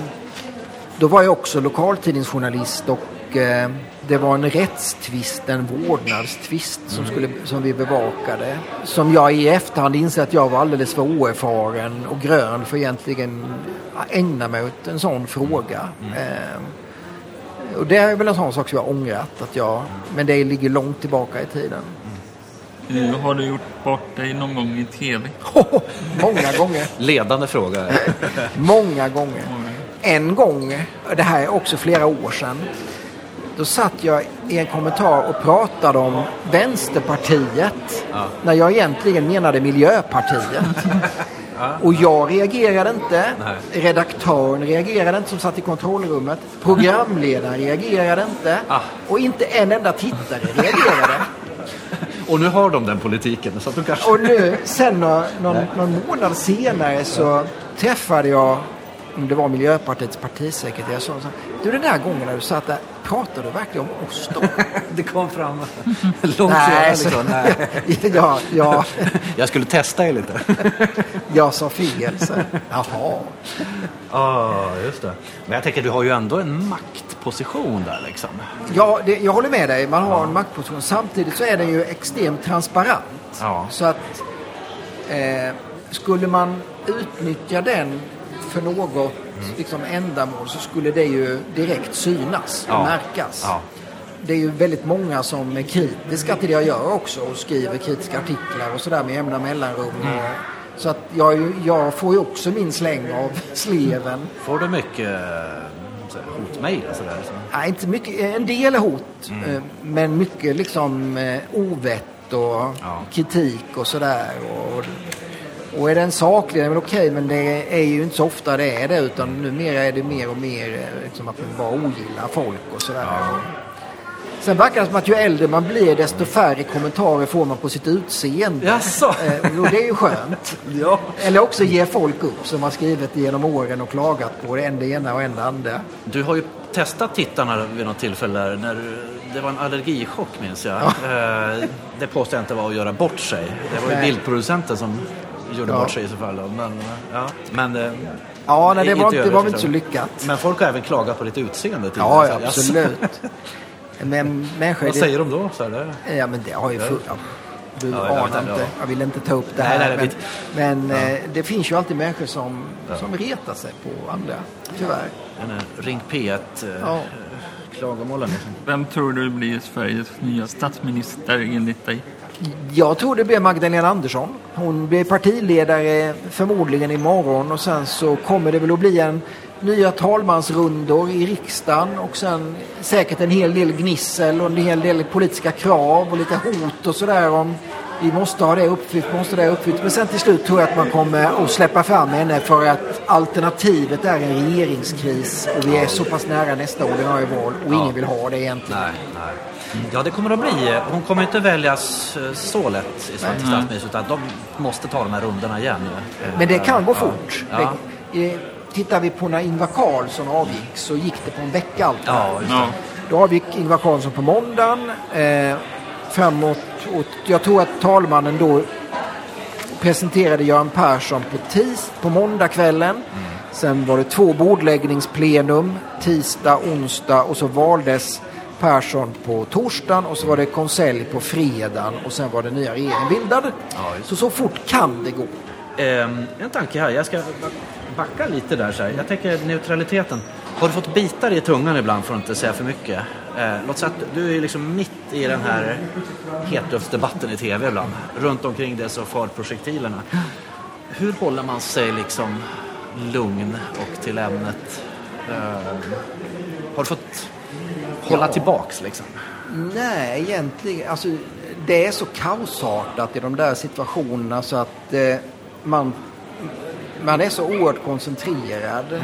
då var jag också lokaltidningsjournalist och eh, det var en rättstvist, en vårdnadstvist som, skulle, som vi bevakade. Som jag i efterhand inser att jag var alldeles för oerfaren och grön för egentligen ägna mig åt en sån fråga. Eh, och det är väl en sån sak som jag har ångrat. Att jag, men det ligger långt tillbaka i tiden. Eh, har du gjort bort dig någon gång i TV? [laughs] många gånger. Ledande fråga. [laughs] Många gånger. En gång, det här är också flera år sedan. Då satt jag i en kommentar och pratade om Vänsterpartiet. När jag egentligen menade Miljöpartiet. Och jag reagerade inte. Redaktören reagerade inte som satt i kontrollrummet. Programledaren reagerade inte. Ah. Och inte en enda tittare reagerade. Och nu har de den politiken. Så att de kanske... Och nu, sen nå- någon, någon månad senare så träffade jag, om det var Miljöpartiets partisekreterare, sa du den där gången när du satt där, pratade du verkligen om oss då? [laughs] det kom fram långt Nej, senare. så- Liksom. Nej. [laughs] ja, ja, [laughs] Jag skulle testa er lite. jag sa fel. Så. Jaha. Ja, just det. Men jag tänker, du har ju ändå en maktposition där liksom. Ja, det, jag håller med dig. Man har en maktposition. Samtidigt så är den ju extremt transparent. Ja. Så att eh, skulle man utnyttja den för något liksom, ändamål så skulle det ju direkt synas och Ja. märkas. Ja. Det är ju väldigt många som är kritiska till det jag gör också och skriver kritiska artiklar och sådär med jämna mellanrum. Mm. Och, så att jag, jag får ju också min släng av [laughs] sleven. Får du mycket eh, hotmejl och sådär? Så? Nej, inte mycket. En del är hot, Mm. eh, men mycket liksom eh, ovett och Ja. kritik och sådär. Och, och är den saklig, väl okej, men det är ju inte så ofta det är det. Utan numera är det mer och mer eh, liksom att man bara ogillar folk och sådär. Sen verkar det som att ju äldre man blir desto färre kommentarer får man på sitt utseende. Jaså? Eh, och det är ju skönt. [laughs] Ja. Eller också ger folk upp som har skrivit genom åren och klagat på det, en det ena och en det andra. Du har ju testat tittarna vid något tillfälle när du- det var en allergichock minns jag. Eh, Det påstår jag inte var att göra bort sig. Det var ju Nej. bildproducenten som gjorde Ja. bort sig i så fall. Men, ja. men, eh, Ja, nej, det var, det var väl inte så lyckat. men folk har även klagat på ditt utseende. Ja, ja absolut. Men människor... Vad säger de då? Så här? Ja, men det har ju full... Ja, du Ja, anar inte, ja. Jag vill inte ta upp det Nej, här. nej, men vi- men eh, det finns ju alltid människor som, som retar sig på andra. Tyvärr. Ring P1 eh, Ja. Klagomålen. Liksom. Vem tror du blir Sveriges nya statsminister enligt dig? Jag tror det blir Magdalena Andersson. Hon blir partiledare förmodligen imorgon och sen så kommer det väl att bli en nya talmansrundor i riksdagen och sen säkert en hel del gnissel och en hel del politiska krav och lite hot och sådär om vi måste ha det uppfyllt, vi måste det uppfyllt. Men sen till slut tror jag att man kommer att släppa fram henne för att alternativet är en regeringskris och vi är så pass nära nästa ordinarie val och ingen vill ha det egentligen. Nej, nej. Ja, det kommer att bli. Hon kommer inte väljas eh, så lätt i statsminister utan de måste ta de här rundorna igen. Eh, Men det kan gå ja. fort. Ja. Det, eh, tittar vi på när Ingvar Carlsson avgick så gick det på en vecka allt. Ja, Då avgick Ingvar Carlsson på måndagen. Eh, framåt, och jag tror att talmannen då presenterade Göran Persson på, tis, på måndagskvällen. Sen var det två bordläggningsplenum, tisdag, onsdag och så valdes Persson på torsdagen och så var det konselj på fredagen och sen var den nya regeringen bildad. Ja, så så fort kan det gå. Ehm, en tanke här, jag ska backa lite där. Så här. Jag tänker neutraliteten. Har du fått bitar i tungan ibland för att inte säga för mycket? Eh, låt säga att du är liksom mitt i den här hetluftsdebatten i tv ibland. Runt omkring det så far projektilerna. Hur håller man sig liksom lugn och till ämnet? Eh, har du fått hålla tillbaks liksom? Nej, egentligen. Alltså, det är så kaosartat i de där situationerna så att eh, man, man är så oerhört koncentrerad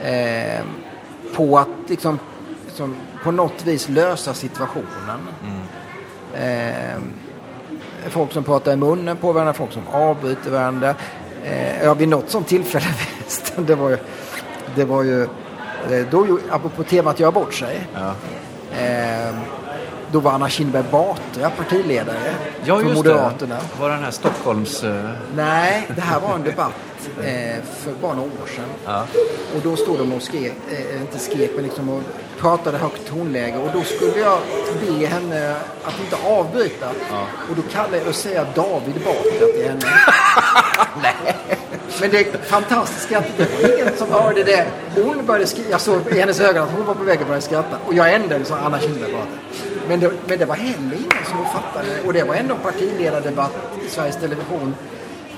eh, på att liksom, liksom, på något vis lösa situationen. Eh, folk som pratar i munnen på varandra, folk som avbryter varandra. Eh, ja, vid något sånt tillfälle, [laughs] det var ju, det var ju eh, då, apropå temat göra bort sig. Ja. Eh, då var Anna Kinberg Batra partiledare Ja, för Moderaterna. det. Var den här Stockholms... eh, Nej, det här var en debatt eh, för bara några år sedan. Ja. Och då stod de och skrek, eh, inte skrek, men liksom och pratade högt tonläge. Och då skulle jag be henne att inte avbryta. Och då kallade jag och säga David Batra till henne. [laughs] Nej. Men det fantastiska är att det var ingen som hörde det. Hon började skrika, jag såg i hennes ögon att hon var på väg att börja skratta. Och jag ändrade så Anna Kinberg Batra. Men det, men det var heller ingen som fattade det. Och det var ändå en partiledardebatt i Sveriges Television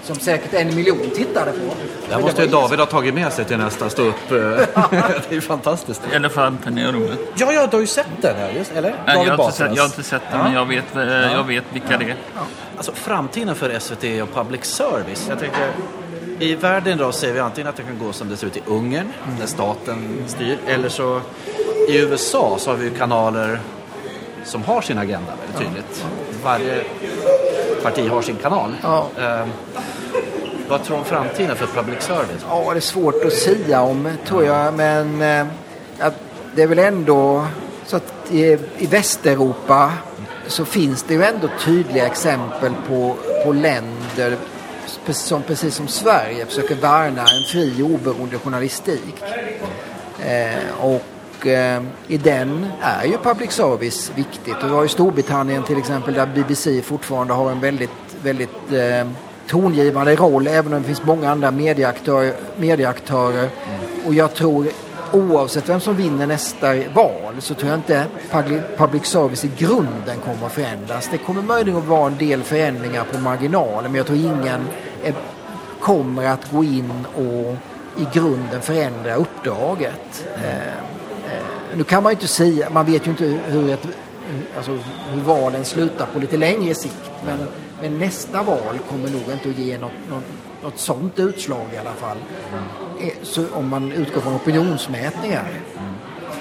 som säkert en miljon tittade på. Här måste ju David ha tagit med sig till nästa stå upp. eh, [laughs] det är ju fantastiskt. elefanten i rummet. Ja, ja, du har ju sett den här, just, eller? Nej, David jag, har sett, jag har inte sett den, men jag vet, eh, jag vet vilka det är. Alltså framtiden för SVT och public service. Jag tänker, i världen idag ser vi antingen att det kan gå som det ser ut i Ungern, där staten styr, eller så i USA så har vi ju kanaler som har sin agenda väldigt tydligt. Varje parti har sin kanal. Ja. Eh, vad tror du om framtiden för public service? Ja, det är svårt att säga om, tror jag. Men eh, det är väl ändå så att i, i Västeuropa så finns det ju ändå tydliga exempel på, på länder som precis som Sverige försöker värna en fri oberoende journalistik. Eh, och eh, i den är ju public service viktigt. Och vi har ju Storbritannien till exempel där BBC fortfarande har en väldigt, väldigt eh, tongivande roll även om det finns många andra medieaktörer. medieaktörer. Och jag tror oavsett vem som vinner nästa val så tror jag inte public, service i grunden kommer att förändras. Det kommer möjligen att vara en del förändringar på marginalen men jag tror ingen är, kommer att gå in och i grunden förändra uppdraget. Eh, nu kan man ju inte säga, man vet ju inte hur, ett, alltså, hur valen slutar på lite längre sikt men, men nästa val kommer nog inte att ge något, något, något sånt utslag i alla fall. Eh, Så om man utgår från opinionsmätningar.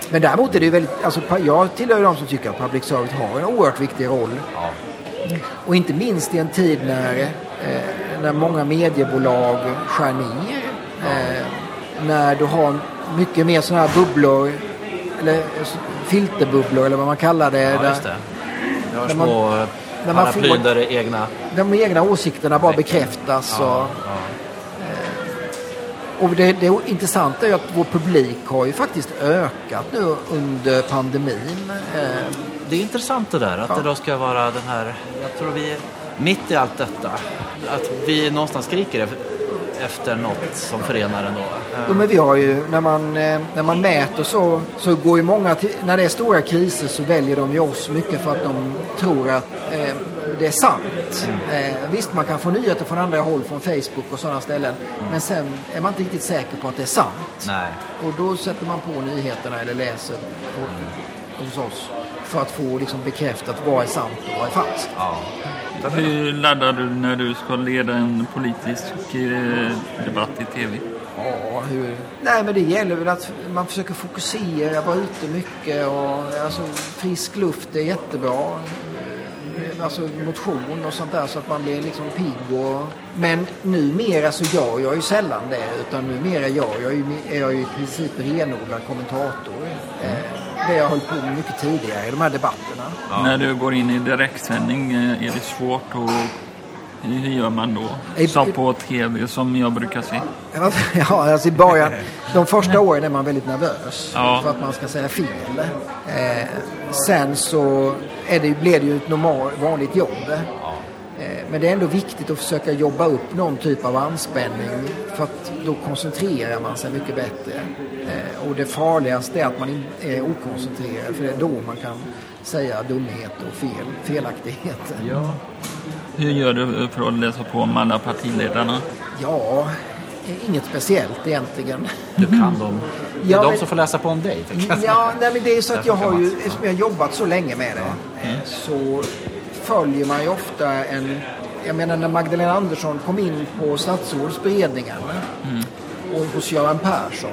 Men däremot är det ju väldigt, alltså jag tillhör ju de som tycker att public service har en oerhört viktig roll. Och inte minst i en tid när, eh, när många mediebolag skär ner. Eh, när du har mycket mer sådana här bubblor, eller eh, filterbubblor eller vad man kallar det. Ja, just det. Jag har man- små eh, när man får- där det egna... de egna åsikterna bara bekräftas. Och, Ja, och det, det intressanta är att vår publik har ju faktiskt ökat nu under pandemin. Eh, Det är intressant det där, att Ja. det då ska vara den här... Jag tror vi är mitt i allt detta. Att vi någonstans skriker ef- efter något som förenar ändå. Jo, men vi har ju, när man, eh, när man mäter så, så går ju många, till, när det är stora kriser så väljer de ju oss mycket för att de tror att eh, det är sant. Eh, visst, man kan få nyheter från andra håll, från Facebook och sådana ställen. Men sen är man inte riktigt säker på att det är sant. Nej. Och då sätter man på nyheterna eller läser på, hos oss för att få liksom bekräftat vad är sant och vad är falskt. Ja. Hur laddar du när du ska leda en politisk eh, debatt i tv? Ja, hur... Nej, men det gäller väl att man försöker fokusera, vara ute mycket och alltså, frisk luft är jättebra. Alltså motion och sånt där så att man blir liksom pigg och... Men numera så gör jag ju sällan det utan numera gör jag ju, är jag ju i princip renodlad kommentator. Eh, det jag höll på med mycket tidigare i de här debatterna. När du går in i direktsändning, eh, är det svårt och hur gör man då? Så på tv som jag brukar se. Ja, [laughs] alltså i början, de första åren är man väldigt nervös Ja. för att man ska säga fel. Eh, sen så är det, blir det ju ett normalt, vanligt jobb. Eh, men det är ändå viktigt att försöka jobba upp någon typ av anspänning för att då koncentrerar man sig mycket bättre. Eh, och det farligaste är att man är okoncentrerad för det är då man kan säga dumheter och fel, felaktigheter. Ja. Hur gör du för att läsa på om alla partiledarna? Ja, inget speciellt egentligen. Du kan dem. Det är Ja, de som får läsa på om dig. Ja, nej, men det är så att jag har ju, eftersom jag har jobbat så länge med det, eh, så följer man ju ofta en... Jag menar när Magdalena Andersson kom in på statsrådsberedningen och hos Göran Persson,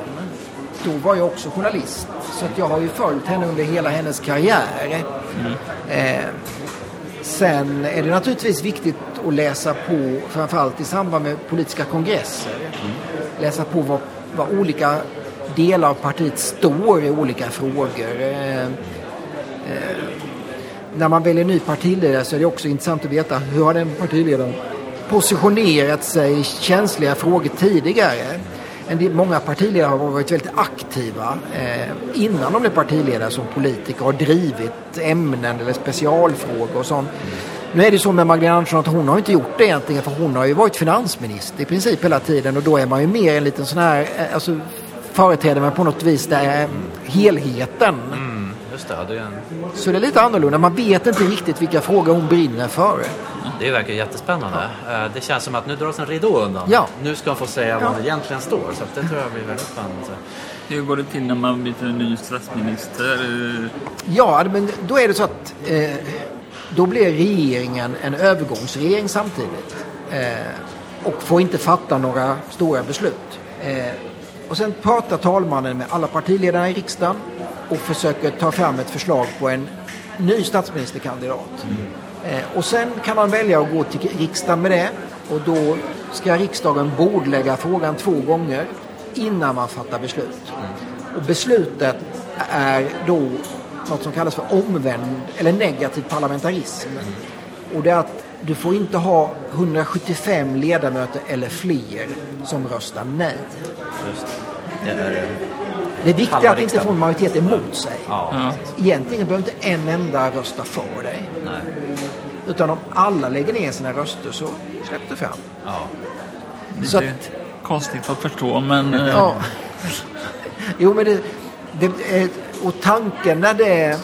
då var jag också journalist. Så att jag har ju följt henne under hela hennes karriär. Eh, sen är det naturligtvis viktigt att läsa på, framförallt i samband med politiska kongresser, läsa på vad, vad olika delar av partiet står i olika frågor. Eh, eh, när man väljer ny partiledare så är det också intressant att veta hur har den partiledaren positionerat sig i känsliga frågor tidigare. En del, många partiledare har varit väldigt aktiva eh, innan de blev partiledare som politiker och drivit ämnen eller specialfrågor och sånt. Nu är det så med Magdalena Andersson att hon har inte gjort det egentligen för hon har ju varit finansminister i princip hela tiden och då är man ju mer en liten sån här, eh, alltså företräder man på något vis där helheten. Mm, just det, det, är en, Så det är lite annorlunda. Man vet inte riktigt vilka frågor hon brinner för. det verkar jättespännande. Eh, Det känns som att nu dras en ridå undan. Ja. Nu ska hon få säga Ja. vad hon egentligen står. Så det tror jag blir väldigt spännande. Hur går det till när man byter en ny statsminister? Ja, men då är det så att eh, då blir regeringen en övergångsregering samtidigt. Eh, och får inte fatta några stora beslut. Eh, och sen pratar talmannen med alla partiledarna i riksdagen och försöker ta fram ett förslag på en ny statsministerkandidat. Eh, och sen kan man välja att gå till riksdagen med det och då ska riksdagen bordlägga frågan två gånger innan man fattar beslut. Och beslutet är då något som kallas för omvänd eller negativ parlamentarism. Och det är att du får inte ha 175 ledamöter eller fler som röstar nej. Just det är, det är viktigt Halva att inte få en majoritet emot sig. ja. Egentligen behöver inte en enda rösta för dig. Nej. Utan om alla lägger ner sina röster så släpp det fram. Ja. Så Lite att, konstigt att förstå men eh, ja. [laughs] Jo, men det, det, eh, och tanken när, det,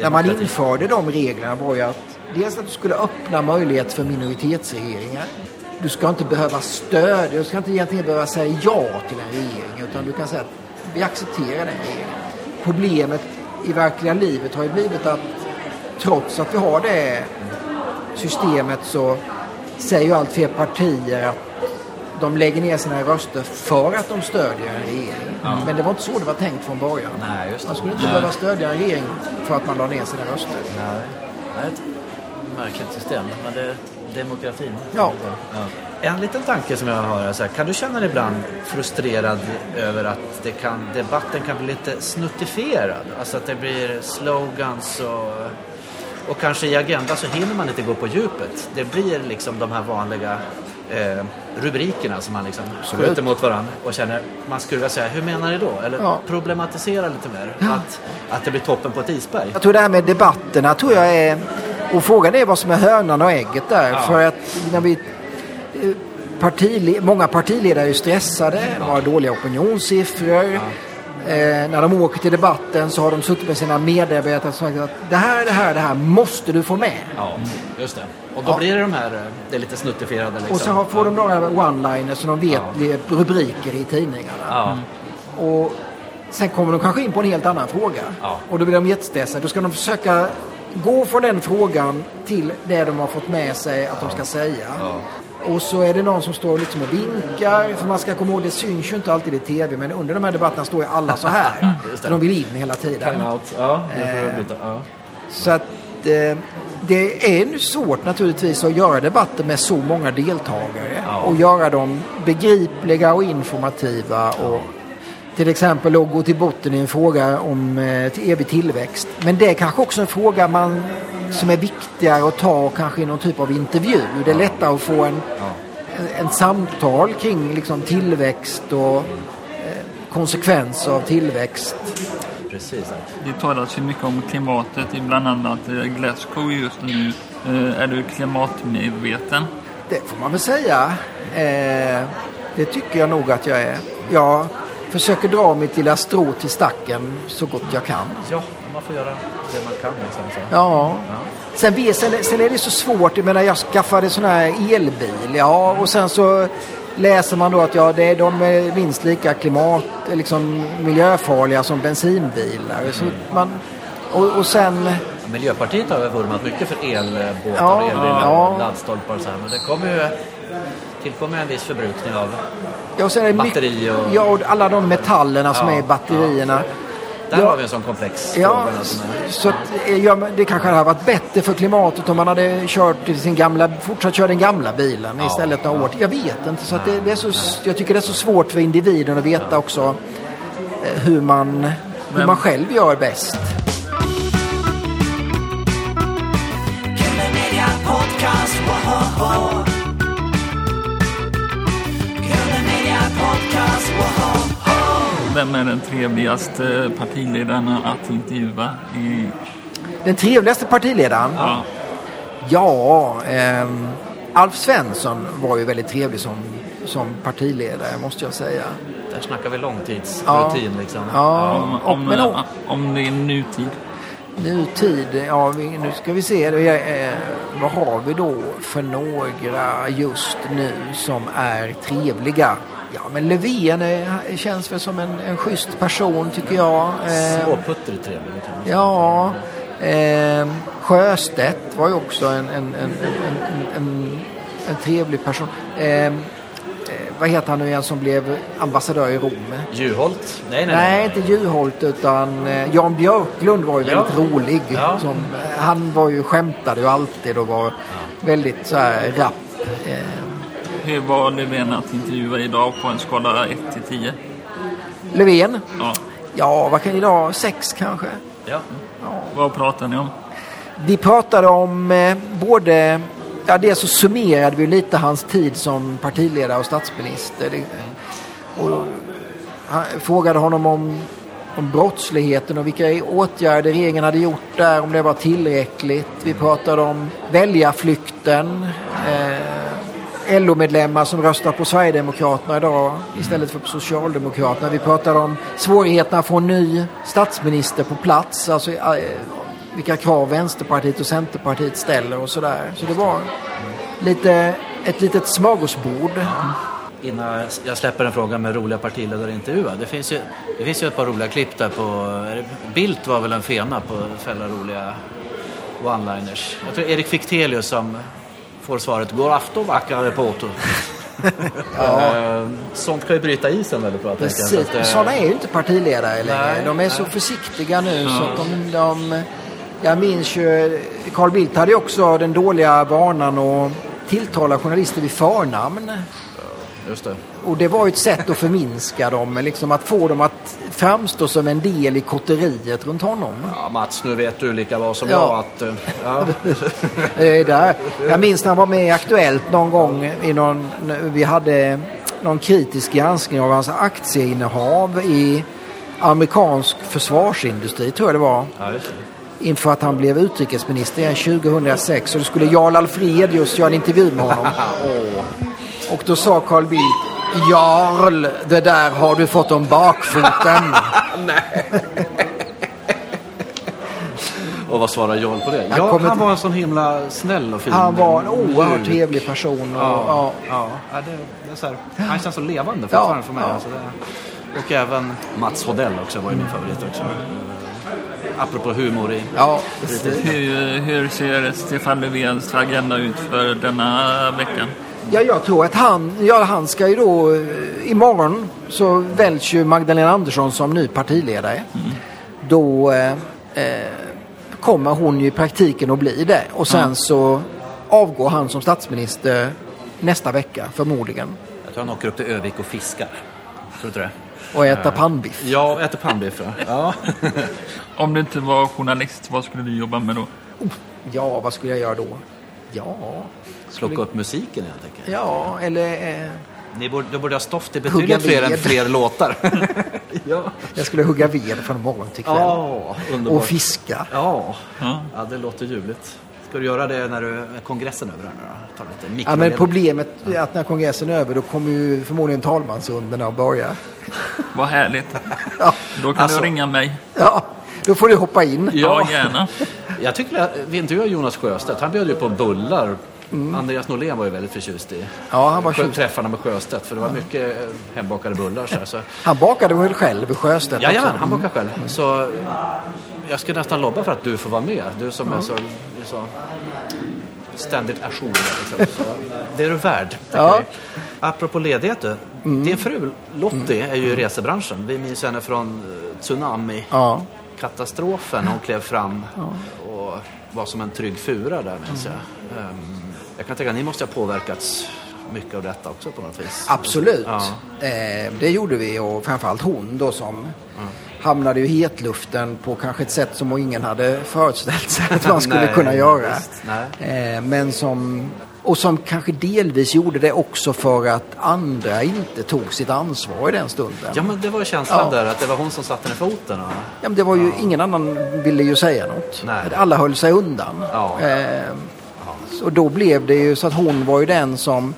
när man införde de reglerna var ju att dels att du skulle öppna möjlighet för minoritetsregeringar. Du ska inte behöva stöd, du ska inte egentligen behöva säga ja till en regering utan du kan säga att vi accepterar den regeringen. Problemet i verkliga livet har ju blivit att trots att vi har det systemet så säger ju allt fler partier att de lägger ner sina röster för att de stödjer en regering. Men det var inte så det var tänkt från början. Nej. Man skulle inte behöva stödja en regering för att man la ner sina röster. Nej. Är ett märkligt system, men det är demokratin. Ja. Ja. En liten tanke som jag har är så här, kan du känna dig ibland frustrerad över att det kan, debatten kan bli lite snuttifierad? Alltså att det blir slogans och, och kanske i Agenda så hinner man inte gå på djupet. Det blir liksom de här vanliga eh, rubrikerna som man liksom Absolut. skjuter mot varandra och känner, man skulle vilja säga, hur menar ni då? Eller Ja. problematisera lite mer. Att, att det blir toppen på ett isberg. Jag tror det här med debatterna tror jag är... Och frågan är vad som är hönan och ägget där. Ja. För att när vi... eh, Partile, många partiledare är ju stressade, de har dåliga opinionssiffror. Eh, när de åker till debatten så har de suttit med sina medarbetare och sagt att det här, det här, det här måste du få med. Ja, just det. Och då Ja. blir det de här, eh, det är lite snuttifierade liksom. Och så har- får de några one-liners som de vet Ja. rubriker i tidningarna. Ja, Och sen kommer de kanske in på en helt annan fråga. Ja. Och då blir de jättestressade. Då ska de försöka gå från den frågan till det de har fått med sig att de ska säga. Och så är det någon som står liksom och vinkar. För man ska komma ihåg, det syns ju inte alltid i tv. Men under de här debatterna står ju alla så här. [laughs] För de vill in hela tiden. Ja, Eh. Ja. Så att eh, det är nu svårt naturligtvis att göra debatter med så många deltagare. Ja. Och göra dem begripliga och informativa. Och till exempel att gå till botten i en fråga om eh, evig tillväxt. Men det är kanske också en fråga man, som är viktigare att ta kanske i någon typ av intervju. Det är lättare att få en, en, en samtal kring liksom, tillväxt och eh, konsekvenser av tillväxt. Precis. det talas ju mycket om klimatet i bland annat eh, Glasgow just nu. Eh, Är du klimatmedveten? Det får man väl säga. Eh, det tycker jag nog att jag är. Jag försöker dra mitt lilla strå till stacken så gott jag kan. Ja, man får göra det man kan. Liksom, så. Ja. Sen, vet- sen, sen är det så svårt. Jag menar, jag skaffade sån här elbil. Ja, och sen så läser man då att ja, det är, de är minst lika klimat, liksom miljöfarliga som bensinbilar. Så man, och, och sen... Miljöpartiet har vurmat mycket för elbåtar Ja, och elbilar ja. och laddstolpar och så här. Men det kommer ju tillkommer en viss förbrukning av... Ja, och sen Batteri och- Ja, och alla de metallerna som Ja, är i batterierna. Där Ja. har vi en sån komplex Ja, fråga så att, eh, ja, det kanske hade varit bättre för klimatet om man hade kört sin gamla, fortsatt köra den gamla bilen Ja, istället några år till. Jag vet inte. Så det, det är så, jag tycker det är så svårt för individen att veta också eh, hur man, hur Men- man själv gör bäst. Vem är den trevligaste partiledaren att intervjua? I, Den trevligaste partiledaren? ja, Ja, ehm, Alf Svensson var ju väldigt trevlig som, som partiledare måste jag säga. Där snackar vi långtidsrutin liksom. Ja, om, om, men, om det är nutid. Nutid, ja vi, nu ska vi se. Eh, vad har vi då för några just nu som är trevliga? Ja men Löfven är, känns väl som en, en schysst person tycker jag. Eh, Småputtrig trevlig. kan man säga. ja, eh, Sjöstedt var ju också en, en, en, en, en, trevlig person. Eh, eh, vad heter han nu igen som blev ambassadör i Rom? Juholt? Nej, nej, Nej, inte Juholt utan eh, Jan Björklund var ju Ja. väldigt rolig. Ja. Som, han var ju, skämtade ju alltid och var väldigt så här rapp. Eh, Hur var Löfven att intervjua idag på en skala 1 till 10? Löfven? Ja. Ja, vad kan idag? Sex kanske? Ja. Vad pratar ni om? Vi pratade om eh, både, ja dels så summerade vi lite hans tid som partiledare och statsminister. Det, och han, frågade honom om om brottsligheten och vilka åtgärder regeringen hade gjort där, om det var tillräckligt. Vi pratade om väljarflykten. Eh, LO-medlemmar som röstar på Sverigedemokraterna idag istället för på Socialdemokraterna. Vi pratade om svårigheterna att få en ny statsminister på plats. Alltså eh, vilka krav Vänsterpartiet och Centerpartiet ställer och sådär. Så det var lite, ett litet smörgåsbord. Innan jag släpper en fråga med roliga partiledarintervjuer. Det finns ju, det finns ju ett par roliga klipp där på... Bildt var väl en fena på att fälla roliga one-liners. Jag tror Erik Fichtelius som får svaret God afton vackra reporter. [laughs] Eh, Sånt kan ju bryta isen väldigt bra. Precis. Så att, eh, Sådana är ju inte partiledare längre. Nej, de är så försiktiga nu så att de, de... Jag minns ju, Carl Bildt hade ju också den dåliga vanan att tilltala journalister vid förnamn. Just det. Och det var ett sätt att förminska dem, liksom att få dem att framstå som en del i kotteriet runt honom. Ja, Mats, nu vet du lika bra som Ja. jag att... eh, Ja. [laughs] Eh, där. Jag minns när han var med i Aktuellt någon gång. I någon, vi hade någon kritisk granskning av hans aktieinnehav i amerikansk försvarsindustri, tror jag det var. Ja, det. Inför att han blev utrikesminister igen 2006. Och då skulle Jarl Alfredius göra en intervju med honom. [laughs] Och då sa Carl Bildt Jarl, det där har du fått om bakfoten. [laughs] Och vad svarar Jarl på det? Jag Ja, han var en sån himla snäll och fin. Han var en oerhört trevlig person. Och, Ja, ja. ja. ja det, det är så här, han känns så levande fortfarande Ja, för mig. ja. Alltså det, och även Mats Hodell också var ju min favorit också. Apropå humor i... ja. Hur, hur ser Stefan Löfvens agenda ut för denna veckan? Ja, jag tror att han, ja, han ska ju då, eh, imorgon så väljs ju Magdalena Andersson som ny partiledare. Då eh, eh, kommer hon ju i praktiken att bli det. Och sen så avgår han som statsminister nästa vecka förmodligen. Jag tror han åker upp till Övik och fiskar. Tror du det? Och äta pannbiff. Ja, och äter pannbiff. Ja. [laughs] Om du inte var journalist, vad skulle du jobba med då? Ja, vad skulle jag göra då? Ja, Slocka upp musiken jag tänker. ja eller eh, Ni borde, då borde ha stoff till Hugga betydligt fler än fler låtar. [laughs] ja. jag skulle hugga ved från morgon till kväll. Ja, underbart. och fiska. Ja. Ja. ja, det låter ljuvligt. Ska du göra det när du är kongressen över här nu då? Ja, men problemet är att när kongressen är över då kommer ju förmodligen talmansrundorna att börja. [laughs] Vad härligt. Ja, Då kan Alltså- du ringa mig. ja, då får du hoppa in. Ja, gärna. Jag tycker att vi intervjuade Jonas Sjöstedt. Han bjöd ju på bullar. Andreas Norlén var ju väldigt förtjust i Ja, han var tjust. träffarna med Sjöstedt. För det var mycket eh, hembakade bullar. Så, här, så. Han bakade väl själv, Sjöstedt Jajamän, också. han bakar själv. Så jag skulle nästan lobba för att du får vara med. Du som är så, är så ständigt ajour. Liksom. Det är du värd. Ja. Apropå ledighet du. Din fru Lottie är ju i resebranschen. Vi minns henne från eh, Tsunami. Ja. katastrofen hon klev fram och var som en trygg fura där minns jag. Ehm, jag kan tänka att ni måste ha påverkats mycket av detta också på något vis. Absolut. Ja. Eh, det gjorde vi och framförallt hon då som hamnade i hetluften på kanske ett sätt som ingen hade föreställt sig att man skulle Nej, kunna göra. Eh, men som, och som kanske delvis gjorde det också för att andra inte tog sitt ansvar i den stunden. Ja men det var ju känslan Ja. där att det var hon som satte ner foten. Och... Ja, men det var ju, ingen annan ville ju säga något. Nej. Alla höll sig undan. Ja. Eh, och då blev det ju så att hon var ju den som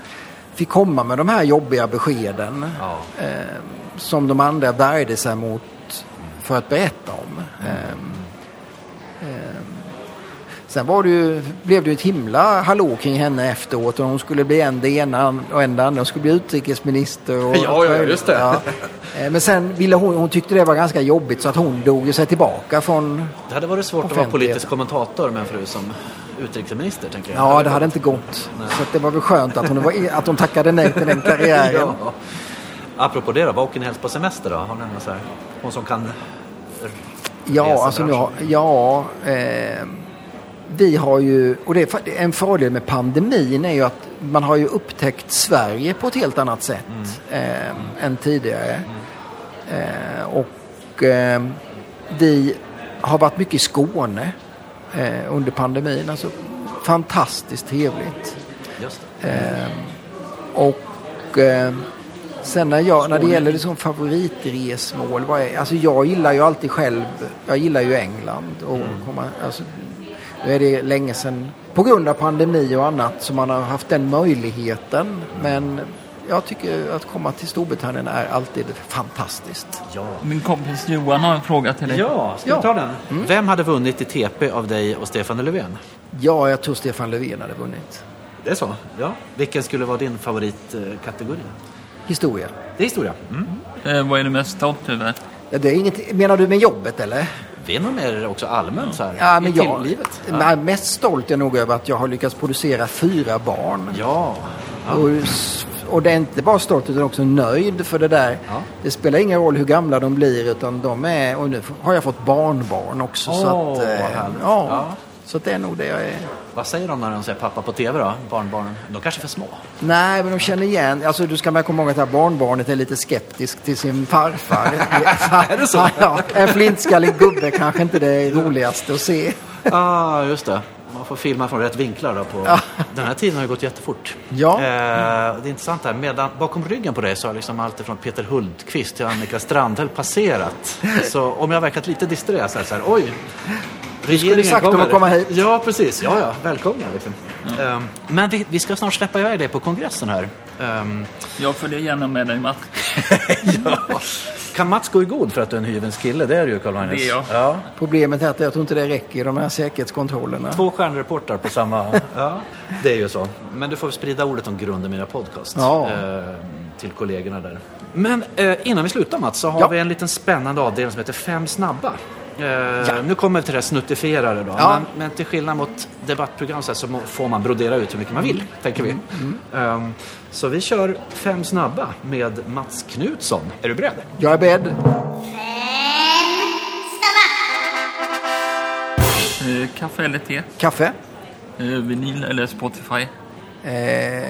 fick komma med de här jobbiga beskeden. Ja. Eh, som de andra värjde sig mot för att berätta om. Eh, eh, sen var det ju, blev det ju ett himla hallå kring henne efteråt och hon skulle bli en det ena och en det andra. Hon skulle bli utrikesminister. Och [laughs] Ja, ja, just det. Ja. Eh, Men sen ville hon, hon tyckte det var ganska jobbigt så att hon drog ju sig tillbaka från... Det hade varit svårt att vara politisk kommentator med en fru som utrikesminister tänker jag. Ja, det hade inte gått. Så att det var väl skönt att hon, var, att hon tackade nej till den karriären. [laughs] ja. Apropå det då, vad åker ni helst på semester då? Har ni någon så här, hon som kan Ja, alltså nu har, ja, eh, vi har ju, och det är en fördel med pandemin är ju att man har ju upptäckt Sverige på ett helt annat sätt eh, än tidigare. Eh, och eh, vi har varit mycket i Skåne eh, under pandemin. Alltså fantastiskt trevligt. Det. Och eh, Sen när, jag, när det gäller liksom favoritresmål, vad är, alltså jag gillar ju alltid själv, jag gillar ju England. Och komma, alltså, nu är det länge sedan, på grund av pandemi och annat, som man har haft den möjligheten. Men jag tycker att komma till Storbritannien är alltid fantastiskt. Ja. Min kompis Johan har en fråga till dig. Ja, ska Ja. vi ta den? Vem hade vunnit i TP av dig och Stefan Löfven? Ja, jag tror Stefan Löfven hade vunnit. Det är så? Ja. Vilken skulle vara din favoritkategori? Historia. Det är historia. Mm. Eh, vad är du mest stolt över? Ja, det är inget, menar du med jobbet eller? Vi är nog mer också allmänt så här. Ja, men i jag, tilllivet. Nej, mest stolt är jag nog över att jag har lyckats producera fyra barn. Ja. ja. Och, och det är inte bara stolt utan också nöjd för det där. Ja. Det spelar ingen roll hur gamla de blir utan de är, och nu har jag fått barnbarn också. så Åh, att, eh, ja, Ja. Så att det är nog det jag är. Vad säger de när de säger pappa på tv då? Barnbarnen? De kanske är för små. Nej, men de känner igen. Alltså, du ska med komma ihåg att det här barnbarnet är lite skeptisk till sin farfar. [laughs] Är det så? Ja, en flintskallig gubbe kanske inte det roligaste att se. ah, just det. Man får filma från rätt vinklar då. På... Den här tiden har ju gått jättefort. Ja. Eh, det är intressant här. Medan, bakom ryggen på dig så har liksom allt från Peter Hultqvist till Annika Strandhäll passerat. [laughs] Så om jag har verkat lite disträ så här, så här oj. Regeringen sagt om att komma hit. Ja, precis. Ja, ja. Välkomna. Liksom. Ehm, men vi, vi ska snart släppa iväg dig på kongressen här. Ehm, Jag följer gärna med dig Mats. [laughs] kan Mats gå i god för att du är en hyvens kille? Det är du ju, Carl Magnus. Det är jag. Ja. Problemet är att jag tror inte det räcker i de här säkerhetskontrollerna. Två stjärnreportrar på samma... [laughs] ja, det är ju så. Men du får sprida ordet om grunden mina podcast Ja. eh, till kollegorna där. Men eh, innan vi slutar Mats så har Ja. vi en liten spännande avdelning som heter Fem snabba. Eh, Nu kommer vi till det snuttifierade då. Ja. Men, men till skillnad mot debattprogram så, här så får man brodera ut hur mycket man vill, tänker vi. Mm, Ehm, så vi kör Fem snabba med Mats Knutsson. Är du beredd? Jag är beredd. Eh, kaffe eller te? Kaffe. Eh, vinyl eller Spotify? Eh,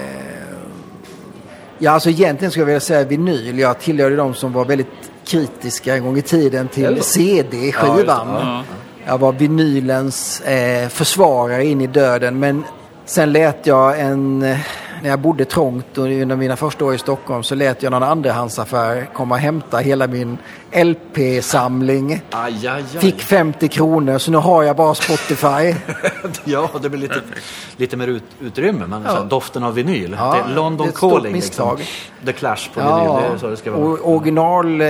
ja, alltså egentligen skulle jag vilja säga vinyl. Jag tillhörde de som var väldigt kritiska en gång i tiden till? CD-skivan. Ja. Jag var vinylens eh, försvarare in i döden. Men sen lät jag en... När jag bodde trångt och under mina första år i Stockholm så lät jag någon andrahandsaffär komma och hämta hela min LP-samling. Aj, aj, aj. Fick 50 kronor så nu har jag bara Spotify. [laughs] ja, det blir lite, lite mer ut, utrymme. Men här, doften av vinyl. Ja, det London det calling. Liksom. The Clash på vinyl. Det är så det ska vara. original eh,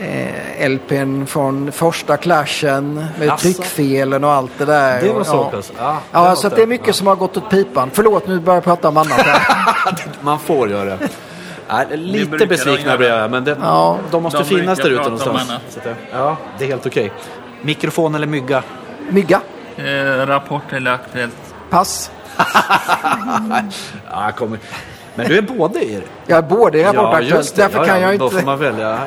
eh, LPn från första clashen med Asså. tryckfelen och allt det där. Det var så ja. pass. Ja, det Ja, så att det. det är mycket Ja. som har gått åt pipan. Förlåt, nu börjar jag prata om annat. [laughs] Man får göra det. Nej, lite besvikna blir jag, men det, Ja. de måste De finnas där ute någonstans. annat. Så att det, ja, det är helt okej. Mikrofon eller mygga? Mygga. Eh, rapport eller Aktuellt? Pass. [laughs] Ja, jag kommer. Men du är både i det. Jag är både i Rapportaktuellt. Därför Ja, kan ja, jag Då får inte... man välja eh,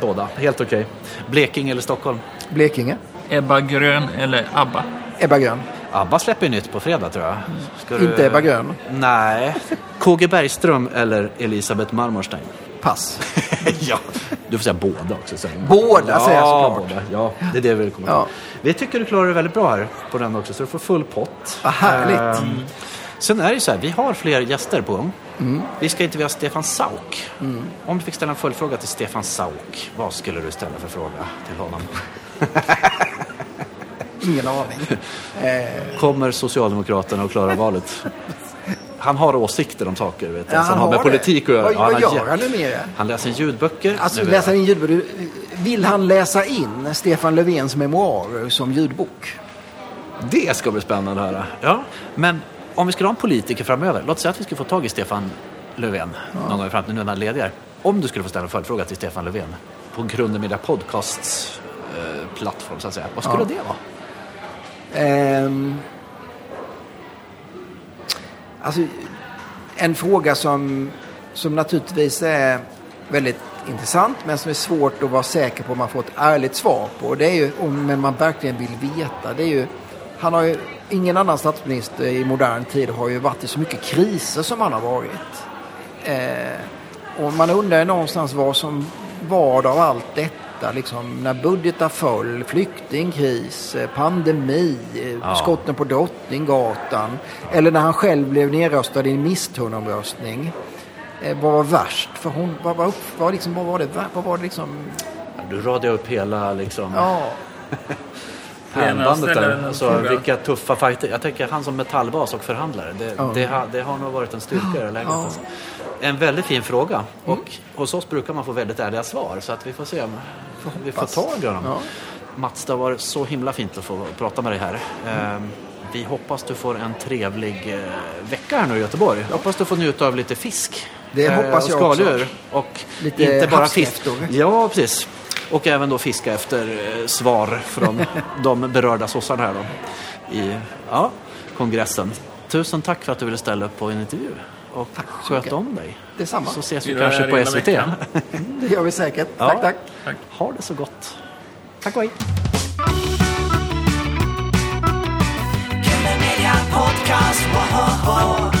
båda. Helt okej. Blekinge eller Stockholm? Blekinge. Ebba Grön eller ABBA? Ebba Grön. ABBA släpper ju nytt på fredag tror jag. Ska Inte Ebba Grön. Nej. KG Bergström eller Elisabeth Marmorstein? Pass. [laughs] ja, du får säga båda också. Sen. Båda säger jag ja, såklart. Båda. Ja, det är det vi komma Ja. Vi tycker du klarar dig väldigt bra här på den också, så du får full pott. Vad härligt. Ehm, sen är det ju så här, vi har fler gäster på gång. Mm. Vi ska intervjua Stefan Sauk. Om du fick ställa en följdfråga till Stefan Sauk, vad skulle du ställa för fråga till honom? [laughs] Ingen aning. Kommer Socialdemokraterna att klara valet? Han har åsikter om saker vet Ja, som han har med det. politik att göra. Vad, han vad har gör han nu mer? Han läser ljudböcker. Alltså, jag. in ljudbok. Vill han läsa in Stefan Löfvens memoarer som ljudbok? Det ska bli spännande att höra. Ja. Men om vi skulle ha en politiker framöver, låt säga att vi skulle få tag i Stefan Löfven någon gång i framtiden, nu när han är ledig här. Om du skulle få ställa en följdfråga till Stefan Löfven på Grunden Media Podcasts eh, plattform, så att säga. Vad skulle Ja. det vara? Ehm, alltså, en fråga som, som naturligtvis är väldigt intressant men som är svårt att vara säker på om man får ett ärligt svar på. Det är ju, om man verkligen vill veta. Det är ju, han har ju, ingen annan statsminister i modern tid har ju varit i så mycket kriser som han har varit. Eh, och man undrar någonstans vad som var av allt detta. Liksom, när budgetar föll, flyktingkris, eh, pandemi, eh, Ja. skotten på Drottninggatan. Eller när han själv blev nedröstad i en misstroendeomröstning. Eh, vad var värst för hon? Vad var, upp, vad liksom, vad var det? Vad var det liksom? Du radade upp hela liksom, Ja, [laughs] pärlbandet ställer där. Alltså, vilka tuffa fighter. Jag tänker han som metallbas och förhandlare. Det, Ja. det, har, det har nog varit en styrka i det läget. Ja. Alltså. En väldigt fin fråga. Och hos oss brukar man få väldigt ärliga svar. Så att vi får se om vi får tag i honom. Ja. Mats, det har varit så himla fint att få prata med dig här. Ehm, Vi hoppas du får en trevlig eh, vecka här nu i Göteborg. Jag hoppas du får njuta av lite fisk. Det eh, hoppas och jag skaldjur. också. Och Lite inte bara fisk. Ja, precis. Och även då fiska efter eh, svar från [laughs] de berörda sossarna här då. I ja, kongressen. Tusen tack för att du ville ställa upp på en intervju. Och så mycket. sköt om dig. detsamma. Så ses vi kanske på SVT. veckan. [laughs] Det gör vi säkert. Ja. Tack, tack. Tack. Ha det så gott. Tack och hej. Podcast!